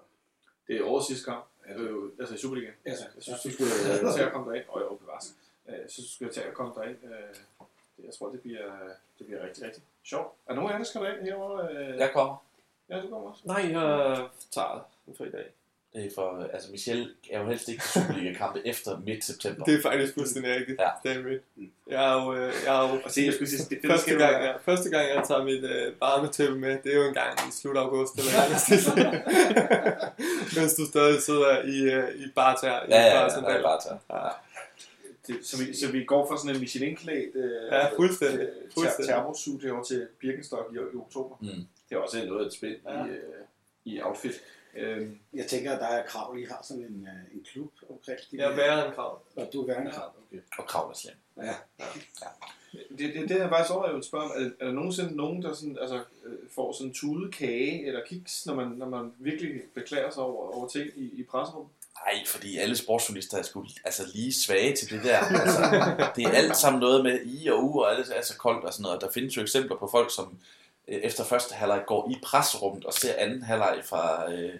det er årets sidste kamp, øh, altså i Superligaen.
Altså,
Jeg synes, du skulle øh, tage at komme derind. Og jo, bevares. Øh, Jeg synes, du skulle tage at komme derind. Øh, det- Jeg tror, det bliver, det bliver rigtig, rigtig sjovt. Er der nogen af jer, der skal derind herovre? Øh,
Jeg kommer.
Ja, du kommer også.
Nej, jeg tager en fri dag.
Det er for, altså Michel er jo helst ikke til Superliga-kampe efter midt september.
Det er faktisk fuldstændig rigtigt.
Ja.
Det er mit. Jeg er jo, øh, jeg er jo
Og se, jeg skulle sige, det, det,
første, gang, jeg, første gang, jeg tager mit øh, varmetæppe med, det er jo en gang i slut august, eller hvad. Mens du stadig sidder i, øh, i barter. i
Ja, ja, ja, ja, bare tage.
ja.
det, så, vi, så vi går fra sådan en Michelin-klædt øh,
Ja, fuldstændig.
øh,
Fuldstændig.
ter- termosuit herovre til Birkenstock i, i oktober.
Mm.
Det er også noget af et spænd
Ja.
i, øh, i outfit. Øhm,
Jeg tænker, at der er krav, I har sådan en, øh, en klub omkring de
Jeg er værre end krav.
Og du er værende krav, okay.
Og kravleslem.
Ja.
det, det, det er faktisk over, jeg vil spørge om. Er, er der nogensinde nogen, der sådan, altså, øh, får sådan en tudekage eller kiks, når man, når man virkelig beklager sig over, over ting i, i presserummet?
Nej, fordi alle sportsjournalister er sgu altså lige svage til det der. Altså, det er alt sammen noget med i og u, og alt er så koldt og sådan noget. Og der findes jo eksempler på folk, som øh, efter første halvleg går i presrummet og ser anden halvleg fra, øh,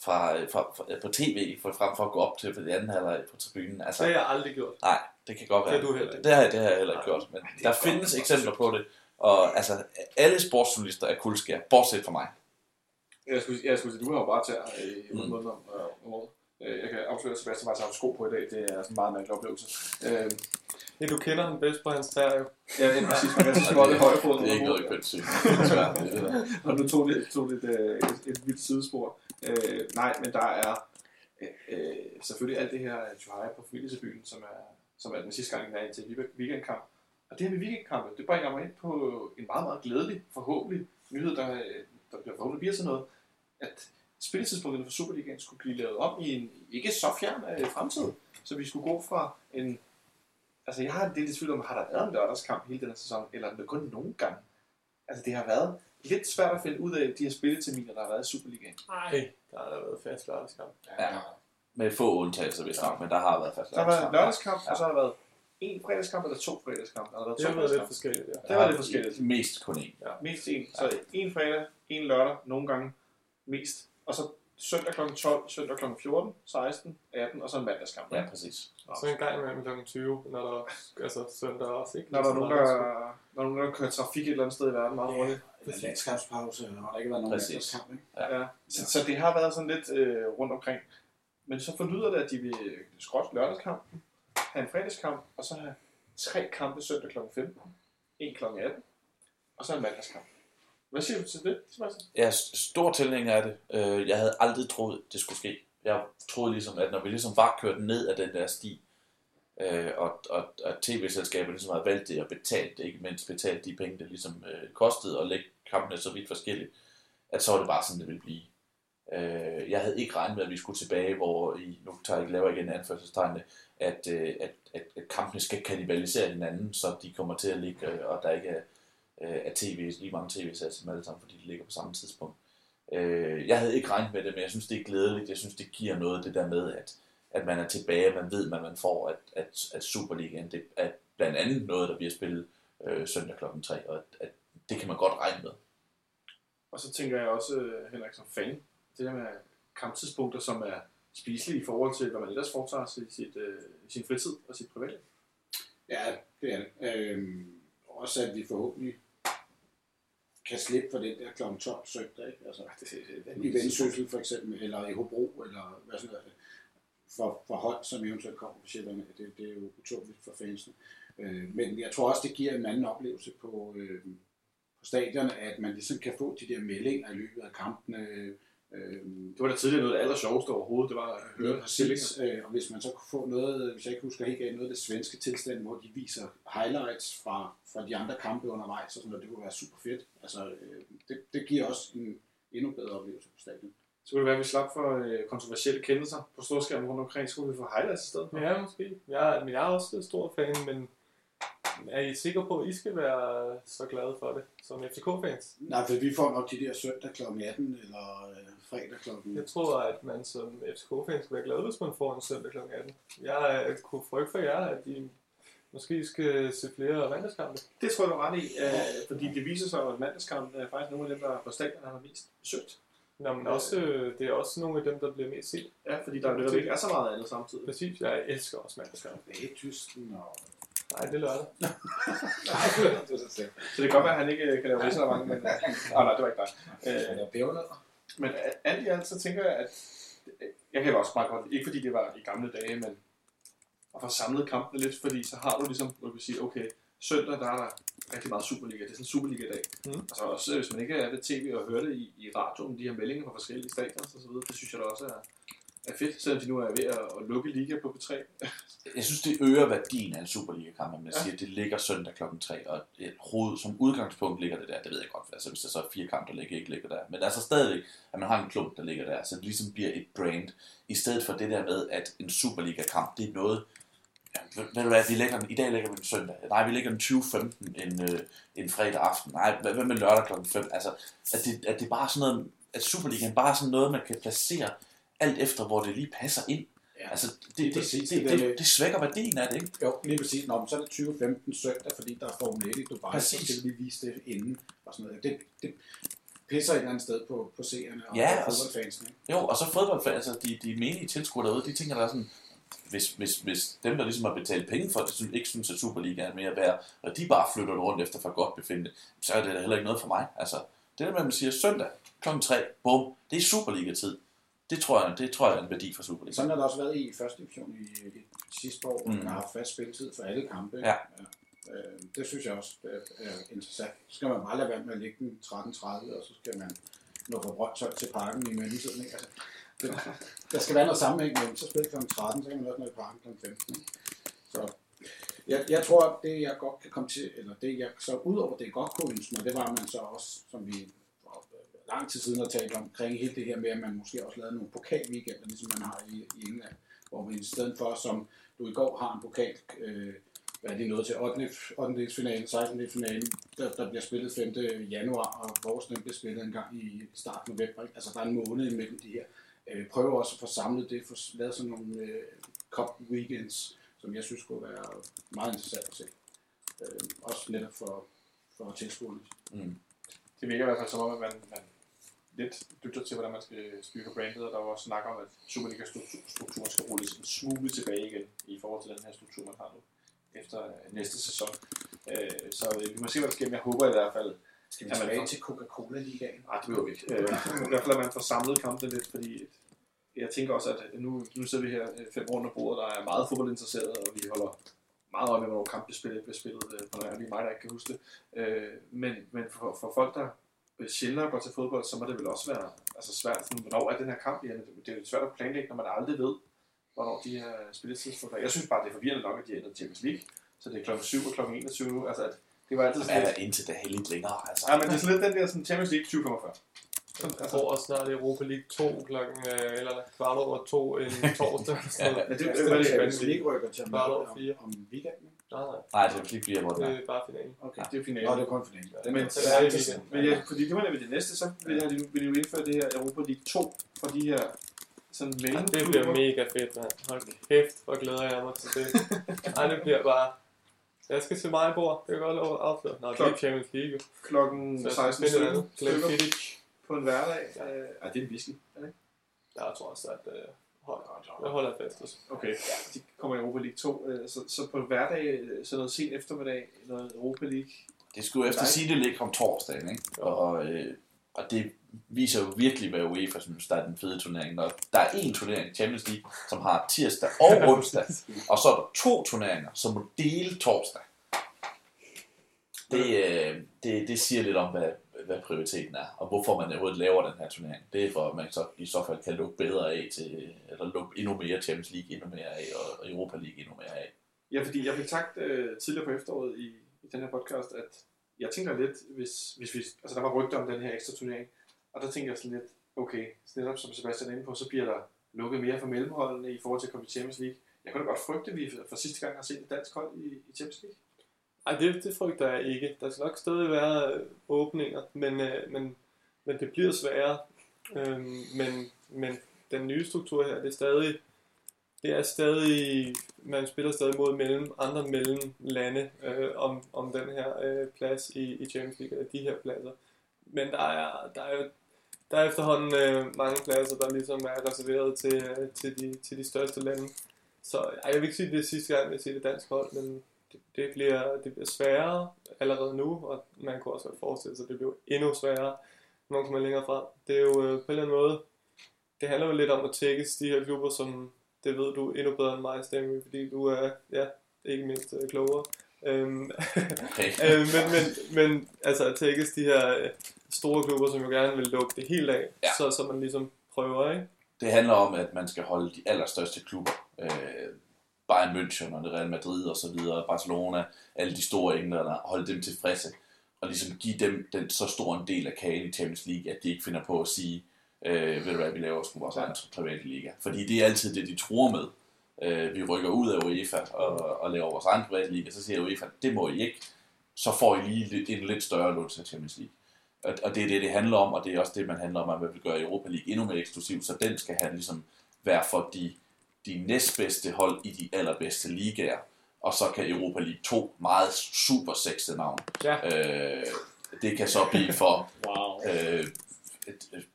fra, fra, fra, på tv, for, frem for at gå op til det anden halvleg på tribunen. Altså,
Det har jeg aldrig gjort.
Nej, det kan godt være.
Det har du heller.
Det har, det har jeg heller ikke gjort. Men
er
der findes eksempler på det. Og altså, alle sportsjournalister er kuldskær, bortset fra mig.
Jeg skulle, jeg skulle sige, du har jo bare til i
Mm.
mm. måneder om, øh, om året. Øh, Jeg kan afsløre, at Sebastian faktisk har sko på i dag. Det er sådan en meget mærkelig oplevelse. Øh,
Ja, du kender ham bedst på hans tær, jo.
ja, det er præcis. Man kan så småt i højrefoden.
Det er ikke noget kønt der.
Og nu tog det, tog det et, et, et vildt sidespor. Øh, nej, men der er øh, øh, selvfølgelig alt det her Johai på familietribunen, som er, som er den sidste gang, jeg er til weekend- weekendkamp. Og det her med weekendkampe, det bringer mig ind på en meget, meget glædelig, forhåbentlig nyhed, der, øh, der bliver forhåbentlig bliver til noget, at spilletidspunkterne for Superligaen skulle blive lavet om i en ikke så fjern øh, fremtid. Så vi skulle gå fra en... Altså, jeg har en del i tvivl om, har der været en lørdagskamp hele den her sæson, eller er det kun nogle gange? Altså, det har været lidt svært at finde ud af de her spilleterminer, der har været i Superligaen.
Nej. Der har der været fast lørdagskamp.
Ja. Med få undtagelser, hvis nok, men der har været fast.
Der har været lørdagskamp, og så har der været en fredagskamp eller to fredagskampe. Der har været
Det
to
har været lidt
fredagskampe.
forskelligt, ja.
Det var lidt forskelligt.
Mest kun én.
Mest en. Så en fredag, en lørdag, nogle gange mest. Og så søndag kl. 12, søndag kl. 14, 16, 18 og så en mandagskamp.
Ja, præcis.
Så en gang imellem kl. 20, når der altså søndag også, ikke?
Når der er nogen, der, når der, nogen, der kører trafik et eller andet sted i verden meget hurtigt.
Eller landskabspause, og der ikke været nogen landskamp, ikke?
Ja. Så, så det har været sådan lidt øh, rundt omkring. Men så forlyder det, at de vil skrotte lørdagskampen, have en fredagskamp, og så have tre kampe søndag kl. 15, en kl. 18, og så en mandagskamp. Hvad siger du til det, Sebastian?
Jeg er stor tilhænger af det. Øh, jeg havde aldrig troet, det skulle ske. Jeg troede ligesom, at når vi ligesom var kørt ned ad den der sti, øh, og, og, og tv-selskabet ligesom havde valgt det og betalt det, ikke mindst betalt de penge, det ligesom øh, kostede at lægge kampene så vidt forskelligt, at så var det bare sådan, det ville blive. Øh, jeg havde ikke regnet med, at vi skulle tilbage, hvor I, nu tager jeg ikke laver igen anførselstegnene, at, øh, at, at, at kampene skal kanibalisere hinanden, så de kommer til at ligge, øh, og der ikke er, øh, er tv, lige mange tv-serier til dem alle sammen, fordi de ligger på samme tidspunkt. Øh, jeg havde ikke regnet med det, men jeg synes, det er glædeligt. Jeg synes, det giver noget, det der med, at, at man er tilbage, man ved, hvad man får, at, at, at Superligaen, det er blandt andet noget, der bliver spillet øh, søndag kl. 3, og at, at det kan man godt regne med.
Og så tænker jeg også, øh, Henrik, som fan, det der med kamptidspunkter, som er spiselige i forhold til, hvad man ellers foretager sig i, sit, øh, i sin fritid og sit private.
Ja, det er det. Øhm, også at vi forhåbentlig kan slippe for den der kl. 12 søndag, ikke? Altså,
Det, det, det,
i Vendsyssel for eksempel, eller i Hobro, eller hvad sådan noget, for, for hold, som eventuelt kommer på Sjælland, det, det er jo utroligt for fansene. Øh, men jeg tror også, det giver en anden oplevelse på, øh, på stadion, at man ligesom kan få de der meldinger i løbet af kampene. Øh,
det var da tidligere noget af det aller sjoveste overhovedet, det var at høre
Høre præcis, øh, og hvis man så kunne få noget, hvis jeg ikke husker helt galt, noget af det svenske tilstand, hvor de viser highlights fra, fra de andre kampe undervejs, og sådan noget, det kunne være super fedt. Altså, øh, det, det giver også en endnu bedre oplevelse på stadion.
Så kunne det være, at vi slap for øh, kontroversielle kendelser på storskærmen rundt omkring. Så kunne vi få highlights i stedet for.
Ja, måske. Jeg, men jeg er også stor fan, men er I sikre på, at I skal være så glade for det som FCK-fans?
Nej, for vi får nok de der søndag kl. 18, eller øh, fredag kl.
Jeg tror, at man som FCK-fan skal være glad, hvis man får en søndag kl. 18. Jeg øh, kunne frygte for jer, at I måske skal se flere mandagskampe.
Det tror jeg, du er ret i, øh, fordi det viser sig, at mandagskampen er faktisk nogle af dem, der på stadion har mest søgt.
Nå, men også, øh, det er også nogle af dem, der bliver mest set.
Ja, fordi der netop ikke er så meget andet samtidig.
Præcis, jeg elsker også mandagskampe.
Bagtysten og...
Nej, det er lørdag.
Nej, det er så.
Så det kan godt være, at han ikke øh, kan lave risalemang, men... Ah, nej, det var ikke dig.
Er
Øh,
der pebernødder?
Men alt i alt, så tænker jeg, at... Jeg kan også meget godt, ikke fordi det var i gamle dage, men at få samlet kampene lidt, fordi så har du ligesom, hvor du kan sige, okay, søndag, der er der rigtig meget Superliga. Det er sådan en Superliga-dag.
Mm.
Og så også, hvis man ikke er ved tv og hører det i, i radioen, de her meldinger fra forskellige stadions og så videre, det synes jeg da også er, er fedt, selvom de nu er ved at, at lukke liga på P3.
Jeg synes, det øger værdien af en Superliga-kamp, at man
Ja.
siger, at det ligger søndag kl. 3, og et hoved, som udgangspunkt ligger det der. Det ved jeg godt, altså hvis der så er fire kampe, der ligger, ikke ligger der. Men altså stadigvæk, at man har en klump, der ligger der, så det ligesom bliver et brand, i stedet for det der med, at en Superliga-kamp, det er noget, ved, du hvad, vi lægger den, i dag lægger vi den søndag. Nej, vi lægger den 20.15 en, øh, en fredag aften. Nej, hvad, hvad med lørdag klokken 5? Altså, at det, at det er bare sådan noget, at Superligaen bare er sådan noget, man kan placere alt efter, hvor det lige passer ind.
Ja.
Altså, det, det,
Præcis,
det,
det
det, det, svækker værdien af det, ikke?
Jo, lige præcis. Nå, men så er det 2015 søndag, fordi der er Formel 1 i Dubai,
Præcis.
så skal vi lige vise det inden og sådan noget. Det, det pisser et eller andet sted på, på seerne og
Ja, og
fodboldfansene.
Jo, og så fodboldfans, altså de, de menige tilskuere derude, de tænker der er sådan, hvis, hvis, hvis dem, der ligesom har betalt penge for det, synes, ikke synes, at Superliga er mere værd, og de bare flytter det rundt efter for godt befindende, så er det da heller ikke noget for mig. Altså, det der med, at man siger søndag kl. 3, bum, det er Superliga-tid. Det tror jeg, det tror jeg er en værdi for Superliga.
Sådan har det også været i første division i, i sidste år, hvor
Mm.
man har haft fast spilletid for alle kampe.
Ja.
ja. Øh, det synes jeg også er, er interessant. Så skal man bare lade være med at lægge den 13.30, og så skal man nå fra Brøndshøj til parken i mellemtiden. Ikke? Altså, det, der skal være noget sammenhæng mellem, så spiller kl. 13, så kan man også nå i parken kl. 15. Ikke? Så jeg, jeg tror, det jeg godt kan komme til, eller det jeg så udover det jeg godt kunne ønske mig, det var, at man så også, som vi lang tid siden har talt omkring hele det her med, at man måske også lavede nogle pokalweekender, ligesom man har i, i England, hvor vi i stedet for, som du i går har en pokal, øh, hvad er det noget til, 8. 8. finalen, 16. finalen, der, der bliver spillet 5. januar, og vores den bliver spillet en gang i starten af november. Ikke? Altså der er en måned imellem de her. Øh, prøver også at få samlet det, få lavet sådan nogle øh, cup weekends, som jeg synes kunne være meget interessant at se. Øh, også netop for, for tilskuerne.
Mm.
Det virker i hvert fald som om, at man, man lidt lytter til, hvordan man skal styre på brandet, og der var også snak om, at Superliga-strukturen skal rulles en smule tilbage igen i forhold til den her struktur, man har nu efter øh, næste sæson. Øh, så øh, vi må se, hvad der sker, men jeg håber i hvert fald,
Skal vi tilbage til Coca-Cola-ligaen?
Nej, det behøver vi ikke. Øh, I hvert fald, at man får samlet kampene lidt, fordi jeg tænker også, at nu, nu sidder vi her øh, fem rundt om bordet, der er meget fodboldinteresserede, og vi holder meget øje med, hvornår kamp bliver spillet, bliver spillet på nær, lige mig, der ikke kan huske det. Øh, men, men for, for folk, der øh, sjældent går til fodbold, så må det vel også være altså svært, sådan, hvornår er den her kamp igen? Det er jo svært at planlægge, når man aldrig ved, hvornår de her spilletidspunkter er. Jeg synes bare, det er forvirrende nok, at de har ændret Champions League, så det er klokken 7 og klokken 21 nu. Altså, at det var altid
Hvad
sådan
er
lidt,
der indtil da lidt længere? Altså,
ja, men det er sådan lidt den der sådan, Champions League 2045.
Jeg tror også snart Europa League 2 klokken, øh, eller kvart over 2 en torsdag.
Ja,
Ja, det,
Det
det,
er
det,
det,
det,
Champions
det,
over
om,
fire.
om weekenden.
Nej, nej,
nej, det er lige bliver, hvor det er.
det er bare finalen.
Okay.
det er finalen.
Nå, det er kun for den.
Men,
Så det er weekenden.
men ja, fordi det var nemlig det næste, så vil jeg vil jeg jo indføre det her Europa League 2 for de her sådan
Ja,
mellem
det bliver mega fedt, mand. Hold kæft, hvor glæder jeg mig til det. Ej, det bliver bare... Jeg skal se mig bord. Det kan godt lov at afsløre. Nå, det er Champions League.
klokken
Så jeg skal
16
finde noget
stykker
andet. Glenn
stykker
Fittich.
på en hverdag. Øh, Ej, det er en whisky, er det ikke?
Jeg tror også, at øh, hold, jeg holder fast. Altså.
Okay, de kommer i Europa League 2. øh, Så, så på hverdag, øh, så noget sent eftermiddag, noget Europa League.
Det skulle efter sige, det ligger om torsdagen, ikke? Og, øh, og det viser jo virkelig, hvad UEFA synes, der er den fede turnering. Når der er én turnering, Champions League, som har tirsdag og onsdag, og så er der to turneringer, som må dele torsdag. Det, øh, det, det siger lidt om, hvad, hvad prioriteten er, og hvorfor man overhovedet laver den her turnering. Det er for, at man så i så fald kan lukke bedre af til, eller lukke endnu mere Champions League endnu mere af, og Europa League endnu mere af.
Ja, fordi jeg fik sagt øh, tidligere på efteråret i, i den her podcast, at jeg tænker lidt, hvis, hvis vi, altså der var rygter om den her ekstra turnering, og der tænker jeg sådan lidt, okay, så netop som Sebastian er inde på, så bliver der lukket mere for mellemholdene i forhold til at komme til Champions League. Jeg kunne da godt frygte, at vi for sidste gang har set et dansk hold i, i Champions League.
Ej, det, det frygter jeg ikke. Der skal nok stadig være øh, åbninger, men, øh, men, men det bliver sværere. Øhm, men, men den nye struktur her, det er stadig, det er stadig, man spiller stadig mod mellem, andre mellemlande øh, om, om den her øh, plads i, i Champions League, eller de her pladser. Men der er, der er, der er efterhånden øh, mange pladser, der ligesom er reserveret til, øh, til, de, til de største lande. Så ej, jeg vil ikke sige, at det er sidste gang, jeg siger det dansk hold, men det, det, bliver, det bliver sværere allerede nu, og man kunne også godt forestille sig, at det bliver endnu sværere, når man kommer længere frem. Det er jo øh, på en eller anden måde, det handler jo lidt om at tækkes de her klubber, som det ved du endnu bedre end mig, Stemme, fordi du er, ja, ikke mindst øh, klogere. Øhm,
Okay.
øh, men, men, men altså at tækkes de her øh, store klubber, som jo gerne vil lukke det helt af,
Ja.
så, så man ligesom prøver, ikke?
Det handler om, at man skal holde de allerstørste klubber. Øh, Bayern München og Real Madrid og så videre, Barcelona, alle de store englænder, holde dem tilfredse. Og ligesom give dem den så stor en del af kagen i Champions League, at de ikke finder på at sige, øh, ved du hvad, vi laver sgu vores egen private liga. Fordi det er altid det, de tror med. Øh, vi rykker ud af UEFA og, og laver vores egen private liga, så siger UEFA, det må I ikke. Så får I lige en lidt større lån til Champions League. Og, og det er det, det handler om, og det er også det, man handler om, at man vil gøre Europa League endnu mere eksklusiv, så den skal have ligesom være for de, de næstbedste hold i de allerbedste ligaer. Og så kan Europa League 2 meget super sexede navn.
Ja.
Øh, det kan så blive for
Wow.
øh, et, et,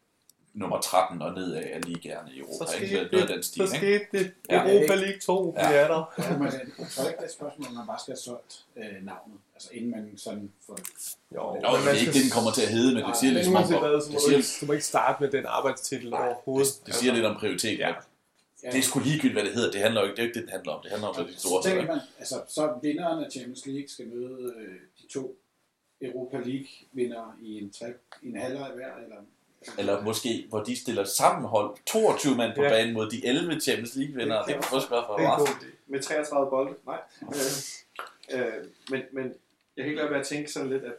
nummer 13 og nedad af ligaerne i Europa.
Så
Ikke?
skete
Noget af den
det,
stil,
så
ikke?
skete det.
Ja.
Europa League 2,
Ja.
vi er der.
Ja, men jeg tror ikke, det er et spørgsmål, om man bare skal have solgt øh, navnet. Altså inden man sådan får...
Jo, men
det er
man
ikke det, den kommer til at hedde, men det siger lidt om,
må
det
du,
siger,
ikke, du må ikke starte med den arbejdstitel overhovedet.
det, det siger lidt om prioritet.
Ja.
Ja. Det er sgu ligegyldigt, hvad det hedder. Det handler jo ikke, det er jo ikke det, det handler om. Det handler om, hvad de store
Så man, altså, så vinderen af Champions League skal møde øh, de to Europa League vinder i en, tre, i en halvleg hver, eller...
Eller måske, hvor de stiller sammen hold 22 mand på
Ja.
banen mod de 11 Champions League vinder. Det kan også være for
Det er.
Med 33 bolde. Nej. Øh, øh, men, men jeg kan ikke lade være at tænke sådan lidt, at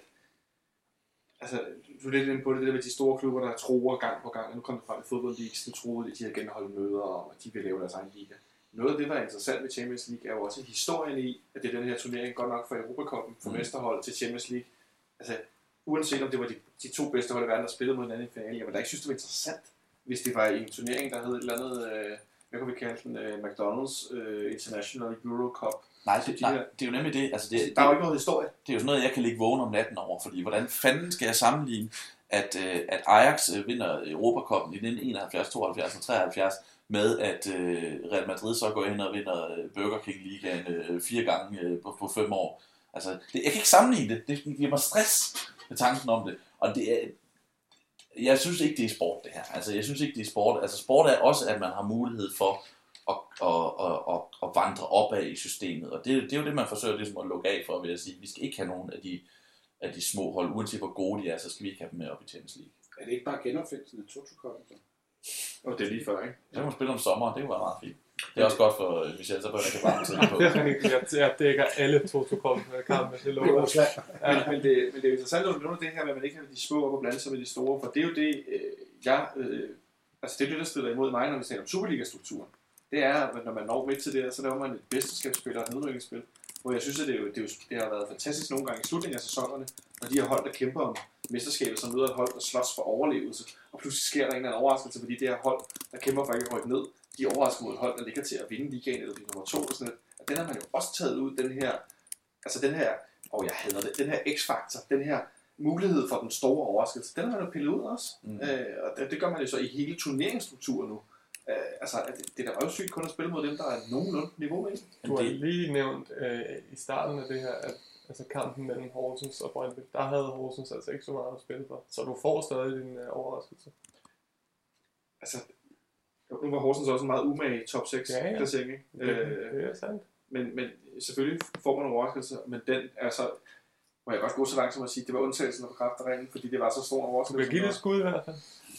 altså, du er lidt inde på det, det der med de store klubber, der tror gang på gang. Nu kom det fra i fodbold League, så troede de, de havde genholdt møder, og at de vil lave deres egen liga. Noget af det, der er interessant ved Champions League, er jo også historien i, at det er den her turnering, godt nok for Europacupen, for
Mm.
mesterhold til Champions League. Altså, uanset om det var de, de to bedste hold i verden, der spillede mod hinanden i finalen, jeg ville da ikke synes, det var interessant, hvis det var i en turnering, der hed et eller andet, øh, hvad kan vi kalde den, øh, McDonald's øh, International Euro Cup.
Nej, det, nej, det er jo nemlig det. Altså, det,
Der er jo ikke noget historie.
det er jo sådan noget, jeg kan ligge vågen om natten over, fordi hvordan fanden skal jeg sammenligne, at, øh, at Ajax øh, vinder Europacupen i 1971, 72 og 73, med at øh, Real Madrid så går ind og vinder øh, Burger King Ligaen øh, fire gange øh, på, på fem år. Altså, det, jeg kan ikke sammenligne det. Det giver mig stress med tanken om det. Og det er, jeg synes ikke, det er sport, det her. Altså, jeg synes ikke, det er sport. Altså, sport er også, at man har mulighed for at, at, at, at, at vandre opad i systemet. Og det, det er jo det, man forsøger ligesom at lukke af for, ved at sige, vi skal ikke have nogen af de, af de små hold, uanset hvor gode de er, så skal vi ikke have dem med op i Champions League.
Er det ikke bare genopfindelsen af Toto-koppen?
Og det er lige før, ikke?
Kan man spille om sommeren, det kunne være meget fint. Det er også godt for øh, Michel, så bør jeg varme tid på.
Det er. Jeg dækker alle to to kampe, det lover jeg.
Rusland.
Men, det, men det er interessant, at du nævner det her med, at man ikke har de små op og blande sig med de store, for det er jo det, øh, jeg, øh, altså det er det, der stiller imod mig, når vi taler om Superliga-strukturen. Det er, at når man når midt til det her, så laver man et mesterskabsspil og et nedrykningsspil, hvor jeg synes, at det, er jo, det, er jo, det har været fantastisk nogle gange i slutningen af sæsonerne, når de her hold, der kæmper om mesterskabet, som møder et hold, der slås for overlevelse, og pludselig sker der en eller anden overraskelse, fordi det her hold, der kæmper for ikke at rykke ned, de er overrasket mod hold, der ligger til at vinde ligaen eller blive nummer to, og sådan noget. Og den har man jo også taget ud, den her, altså den her, og jeg hader det, den her x-faktor, den her mulighed for den store overraskelse, den har man jo pillet ud også.
Mm.
Øh, og det, det, gør man jo så i hele turneringsstrukturen nu. Øh, altså, det, det er da røvsygt kun at spille mod dem, der er nogenlunde niveau med.
Du har lige nævnt øh, i starten af det her, at altså kampen mellem Horsens og Brøndby, der havde Horsens altså ikke så meget at spille for. Så du får stadig din øh, overraskelse.
Altså, nu var Horsens også en meget umage top 6
Ja, ja.
placering, ikke?
Det,
Øh,
det er sandt.
men, men selvfølgelig får man en overraskelse, men den er så, må jeg godt gå så langt som at sige, det var undtagelsen af kræftreglen, fordi det var så stor en
Du
overraskelse.
kan give det et skud i hvert fald.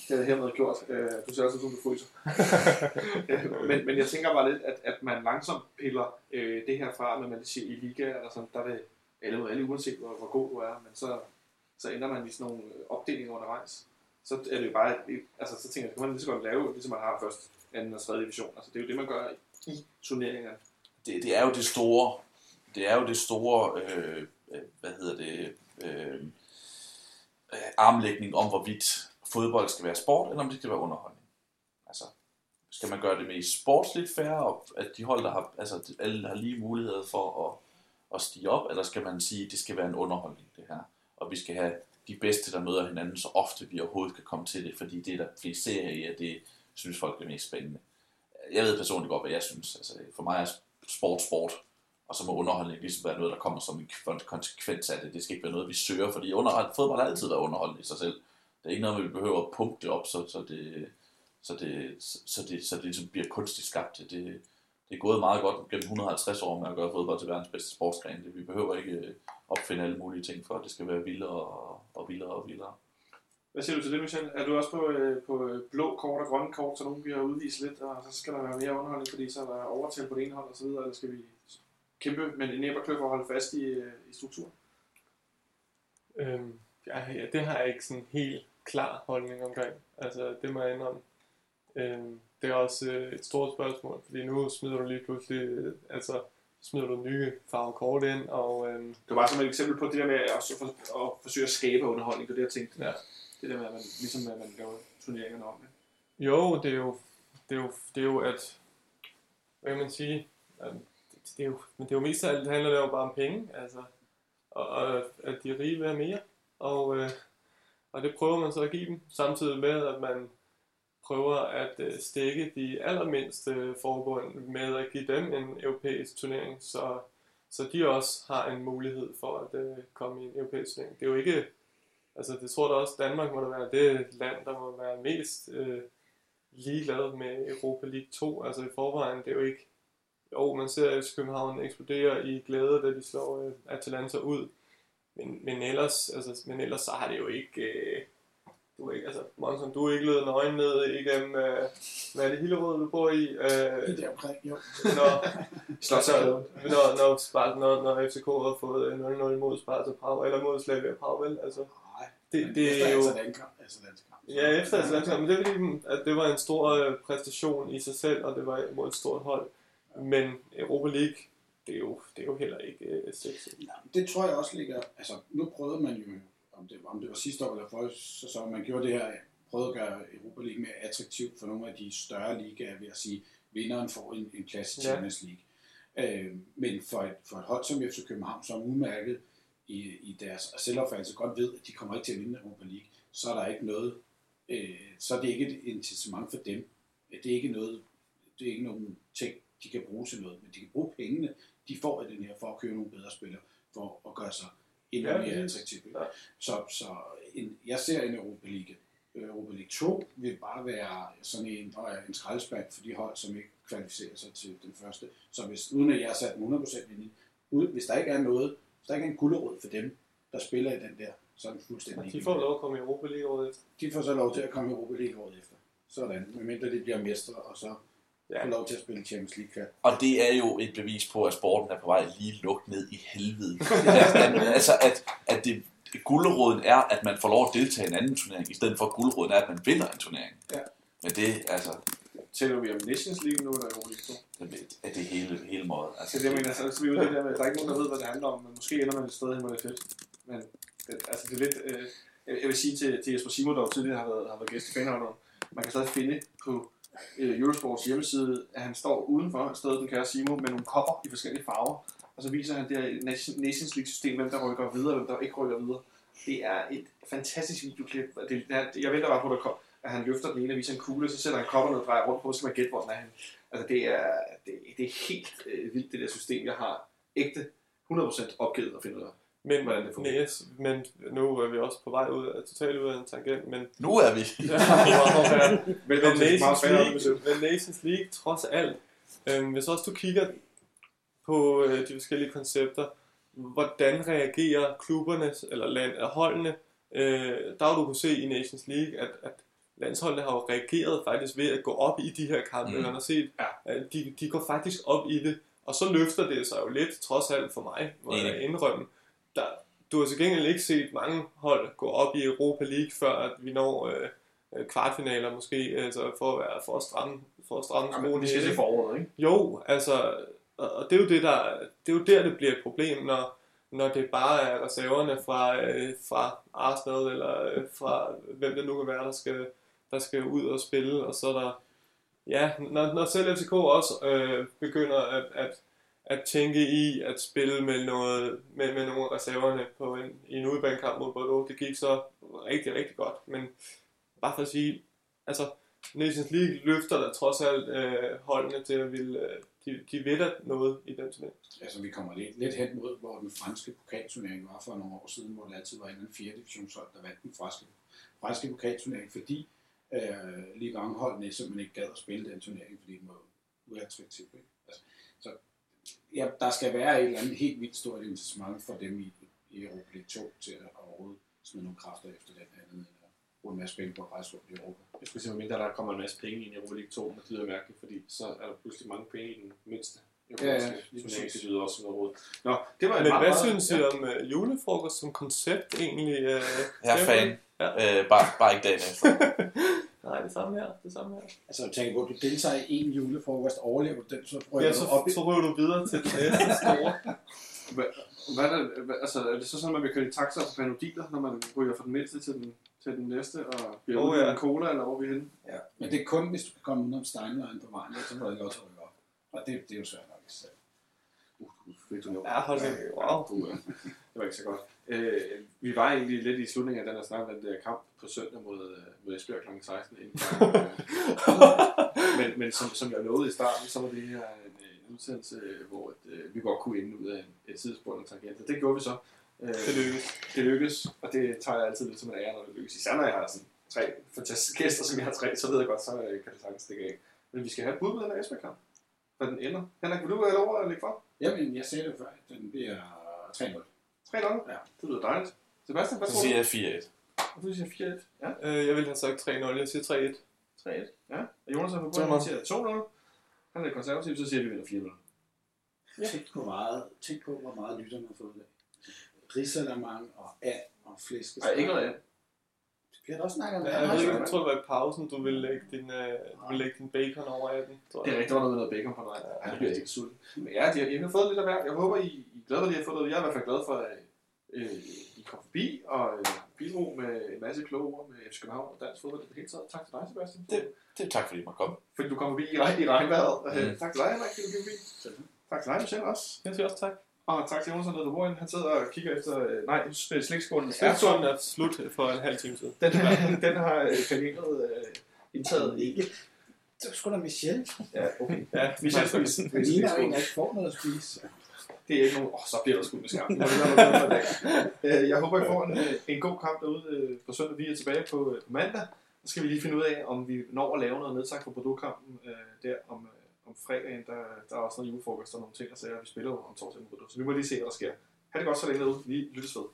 Det havde hermed gjort. Øh, du ser også ud, som du fryser. Øh, men, men jeg tænker bare lidt, at, at man langsomt piller øh, det her fra, når man siger i liga, eller sådan, der er det alle mod alle, uanset hvor, hvor god du er, men så, så ender man i sådan nogle øh, opdelinger undervejs. Så er det jo bare, altså så tænker jeg, kan man lige så godt lave, ligesom man har først, anden og tredje division. Altså det er jo det, man gør i turneringer.
det, det er jo det store, det er jo det store, øh, øh hvad hedder det, øh, armlægning om, hvorvidt fodbold skal være sport, eller om det skal være underholdning. Altså, skal man gøre det mest sportsligt færre, og at de hold, der har, altså alle har lige muligheder for at, at stige op, eller skal man sige, at det skal være en underholdning, det her, og vi skal have de bedste, der møder hinanden, så ofte vi overhovedet kan komme til det, fordi det er der flest serier i, at det synes folk er mest spændende. Jeg ved personligt godt, hvad jeg synes. Altså, for mig er sport sport, og så må underholdning ligesom være noget, der kommer som en konsekvens af det. Det skal ikke være noget, vi søger, fordi underhold, fodbold har altid været underholdende i sig selv. Det er ikke noget, vi behøver at pumpe det op, så, så, det, så, det, så, det, så det ligesom bliver kunstigt skabt. Det, det er gået meget godt gennem 150 år med at gøre fodbold til verdens bedste sportsgren. Det- Vi behøver ikke øh, opfinde alle mulige ting for, at det skal være vildere og, og vildere og vildere.
Hvad siger du til det, Michel? Er du også på, øh, på øh, blå kort og grønne kort, så nogen bliver udvist lidt, og så skal der være mere underholdning, fordi så er der overtal på det ene hold og så videre, eller skal vi kæmpe med en næb og klø for at holde fast i, øh, i strukturen?
Øhm, ja, ja, det har jeg ikke sådan en helt klar holdning omkring. Altså, det må jeg indrømme. Øhm, det er også øh, et stort spørgsmål, fordi nu smider du lige pludselig, øh, altså, smider du nye farver kort ind, og øhm,
Det var bare som et eksempel på det der med at, at, at forsøge at skabe underholdning. Det er det, jeg tænkte.
Ja.
Det der med, at man, ligesom at man laver turneringerne om. Ikke?
jo, det er jo, det er jo, det er jo at, hvad kan man sige, at det, det er jo, men det er jo mest af alt, det handler det jo bare om penge, altså, og, og at de rige vil have mere, og, øh, og det prøver man så at give dem, samtidig med, at man prøver at øh, stikke de allermindste forbund med at give dem en europæisk turnering, så, så de også har en mulighed for at øh, komme i en europæisk turnering. Det er jo ikke, altså det tror jeg da også, Danmark må da være det land, der må være mest øh, ligeglad med Europa League 2. Altså i forvejen, det er jo ikke, jo, man ser at København eksplodere i glæde, da de slår øh, Atalanta ud. Men, men, ellers, altså, men ellers så har det jo ikke... Øh, du er ikke, altså, Monson, du er ikke løbet nøgen ned igennem, øh, hvad er det, Hillerød, du bor i? Øh,
Lige der omkring, jo.
når,
Slottspladen.
når, når, Sparta, når, når FCK har fået øh, 0-0 mod Sparta Prag, eller mod Slavia Prag, vel? Altså,
Nej,
det, det
efter
er jo...
altså landskamp, altså landskamp.
Ja, efter men det er fordi, at det var en stor øh, præstation i sig selv, og det var mod et stort hold. Men Europa League, det er jo, det er jo heller ikke øh, sexet.
Ja, det tror jeg også ligger, altså nu prøvede man jo, om det, om det var sidste år eller forrige sæson, man gjorde det her, prøvede at gøre Europa League mere attraktivt for nogle af de større ligaer ved at sige, vinderen får en, en plads i
Ja.
Champions League. Øh, men for et, for et hold som FC København, som udmærket i, i deres selvopfattelse godt ved, at de kommer ikke til at vinde Europa League, så er der ikke noget, øh, så er det ikke et incitament for dem. Det er ikke noget, det er ikke nogen ting, de kan bruge til noget, men de kan bruge pengene, de får i den her, for at købe nogle bedre spillere, for at gøre sig endnu
Ja,
mere
præcis.
attraktivt.
Ja.
Så, så en, jeg ser en Europa League. Europa League 2 vil bare være sådan en, en skraldespand for de hold, som ikke kvalificerer sig til den første. Så hvis, uden at jeg har sat den 100% ind i, hvis der ikke er noget, hvis der ikke er en gulderød for dem, der spiller i den der, så er den fuldstændig
De får lov at komme i Europa League året efter.
de får så lov til at komme i Europa League året efter. Sådan, medmindre de bliver mestre, og så
Ja.
får lov til at spille Champions League kvart.
Og det er jo et bevis på, at sporten er på vej lige lukket ned i helvede. at, altså, at, at det, gulderåden er, at man får lov at deltage i en anden turnering, i stedet for at gulderåden er, at man vinder en turnering.
Ja.
Men det, altså,
Taler vi om Nations League nu, eller League 2?
det er det hele, hele måde.
Så
Altså,
det, jeg mener, så så er vi i det der med, at der er ikke nogen, der ved, hvad det handler om, men måske ender man et sted hen, hvor det er fedt. Men det, altså, det er lidt, øh, jeg jeg vil sige til, til Jesper Simon, der jo tidligere har været, har været gæst i fanradioen, man kan stadig finde på øh, Eurosports hjemmeside, at han står udenfor stedet, den kære Simo, med nogle kopper i forskellige farver, og så viser han det her Nations League-system, hvem der rykker videre, hvem der ikke rykker videre. Det er et fantastisk videoklip. Det, det, jeg venter bare på, at, der kom, at han løfter den ene og viser en kugle, så sætter han kopperne og drejer rundt på, så skal man gætte, hvor den er henne. Altså, det er, det, det er helt øh, vildt, det der system. Jeg har ægte 100% opgivet at finde ud af.
Men,
Hvordan det fungerer.
næs, men nu er vi også på vej ud af, totalt ud af en tangent, men
Nu er vi.
Men,
Men Nations, League, men Nations League, trods alt, øhm, hvis også du kigger på øh, de forskellige koncepter, hvordan reagerer klubberne, eller land, øh, holdene, øh, der har du kunne se i Nations League, at, at landsholdene har jo reageret faktisk ved at gå op i de her kampe,
Mm.
man har set,
Ja.
at de, de går faktisk op i det, og så løfter det sig jo lidt, trods alt for mig, må jeg indrømme. Der, du har til gengæld ikke set mange hold gå op i Europa League, før at vi når øh, øh, kvartfinaler måske, altså for at, være, for at stramme, for at stramme
Jamen,
skruen
vi skal
i
se foråret, ikke?
Jo, altså, og og det er jo det der, det er jo der det bliver et problem, når, når det bare er reserverne fra, øh, fra Arsenal eller øh, fra hvem det nu kan være, der skal, der skal ud og spille, og så er der, ja, når, når selv FCK også øh, begynder at, at, at tænke i at spille med, noget, med, med nogle af reserverne på en, i en udbanekamp mod Bordeaux, det gik så rigtig, rigtig godt, men bare for at sige, altså, Nations League løfter der trods alt øh, holdene til at ville, øh, de, de ved noget i den turnering.
Altså, vi kommer lidt, lidt hen mod, hvor den franske pokalturnering var for nogle år siden, hvor det altid var en eller fjerde divisionshold, der vandt den franske, franske pokalturnering, fordi øh, lige holdene simpelthen ikke gad at spille den turnering, fordi den var uattraktiv. Ikke? Altså, så ja, der skal være et eller andet helt vildt stort incitament for dem i, i Europa League 2 til at overhovedet smide nogle kræfter efter den andet, end at bruge en masse penge på at rejse rundt i Europa.
Jeg skulle sige, at der kommer en masse penge ind i Europa League 2, og det lyder mærkeligt, fordi så er der pludselig mange penge i den mindste.
Ja, ja, lige
det lyder også noget. Nå, det var en
Men
meget,
hvad
meget-
synes I om øh, julefrokost som koncept egentlig? Øh,
Jeg er fan.
Ja.
Øh, bare, bare ikke dagen efter.
Nej, det samme her, det samme her.
Altså, jeg tænker på, at du deltager i en julefrokost, overlever du den, så rykker
Ja,
du
så,
op i...
så ryger du videre til den næste store.
Hvad, hvad er, det, hvad, altså, er det så sådan, at man vil køre i taxa på panodiler, når man ryger fra den mindste til den, til den næste, og bliver oh,
ja.
en cola, eller hvor er vi henne?
Ja. Men det er kun, hvis du kan komme udenom Steinvejen på vejen, så må du også rykke op. Og det, det er jo svært nok i sig
du
Ja, hold da. Wow.
Det var ikke så godt. Øh, vi var egentlig lidt i slutningen af den her snak den der kamp på søndag mod, øh, mod Esbjerg kl. 16. Inden, men men som, som jeg lovede i starten, så var det her en, en udsendelse, hvor at, øh, vi godt kunne ende ud af en, et sidespor og tangent. Og det gjorde vi så. Øh,
Det lykkedes.
det lykkedes, og det tager jeg altid lidt som en ære, når det lykkes. Især når jeg har sådan tre fantastiske gæster, som jeg har tre, så ved jeg godt, så øh, kan det sagtens stikke af. Men vi skal have et bud på den her Esbjerg-kamp. Hvad den ender. Henrik, vil du have lov at lægge for?
Jamen, jeg sagde det før, at den bliver 3-0.
3-0?
Ja.
Det lyder dejligt. Sebastian, hvad
Så
tror
siger
du?
jeg 4-1.
Og du siger 4-1. Ja,
Øh, jeg vil have sagt 3-0, jeg siger 3-1.
3-1. Ja. Og Jonas bunden,
man.
han siger 2-0. Han er lidt konservativ, så siger vi, at vi vinder 4-0.
Ja. Tænk, på meget, tænk på, hvor meget lytterne har fået i dag. Risalamang og and og flæskesteg.
Nej, ikke noget.
Vi har da også snakket om
Ja, jeg, ved ikke, jeg tror, det var i pausen, du ville lægge din, øh, du ville lægge din bacon over af den. Tror
Det er
jeg.
rigtigt, der var noget noget bacon på nej. Ja, det bliver helt sulten. Men ja, de har, I har fået lidt af hver. Jeg håber, I, I er glade for, at I har fået noget. Jeg er i hvert fald glad for, at øh, I kom forbi og øh, bidrog med en masse kloge ord med FC København og dansk fodbold i det hele taget. Tak til dig, Sebastian.
Det- Det er tak, fordi I måtte komme.
Fordi du kom forbi i, regn, i regnvejret.
Mm.
Tak til dig, Henrik, fordi du kom forbi. Tak til dig, Michelle, også.
Jeg siger også tak.
Og tak til Jonas, på bordet. Han sidder og kigger efter... Øh, nej, slikskålen er
Slægtånden er slut for en halv time siden.
Den, den har øh, kaneret øh, indtaget ikke.
Det var sgu da Michelle.
Ja, okay.
Ja,
Michelle skal vi sige.
Det ligner jo en, der ikke får noget at spise.
Det er ikke nogen... Åh, oh, så bliver der sgu med er dag. Øh, Jeg håber, I får en, øh, en god kamp derude øh, på søndag. Vi er tilbage på, øh, mandag. Så skal vi lige finde ud af, om vi når at lave noget nedsagt på øh, der om, øh, om fredagen. Der, der er også noget julefrokost og nogle ting, og sager. Vi spiller jo om torsdagen på Så vi må lige se, hvad der sker. Ha' det godt så længe derude. Vi lyttes ved.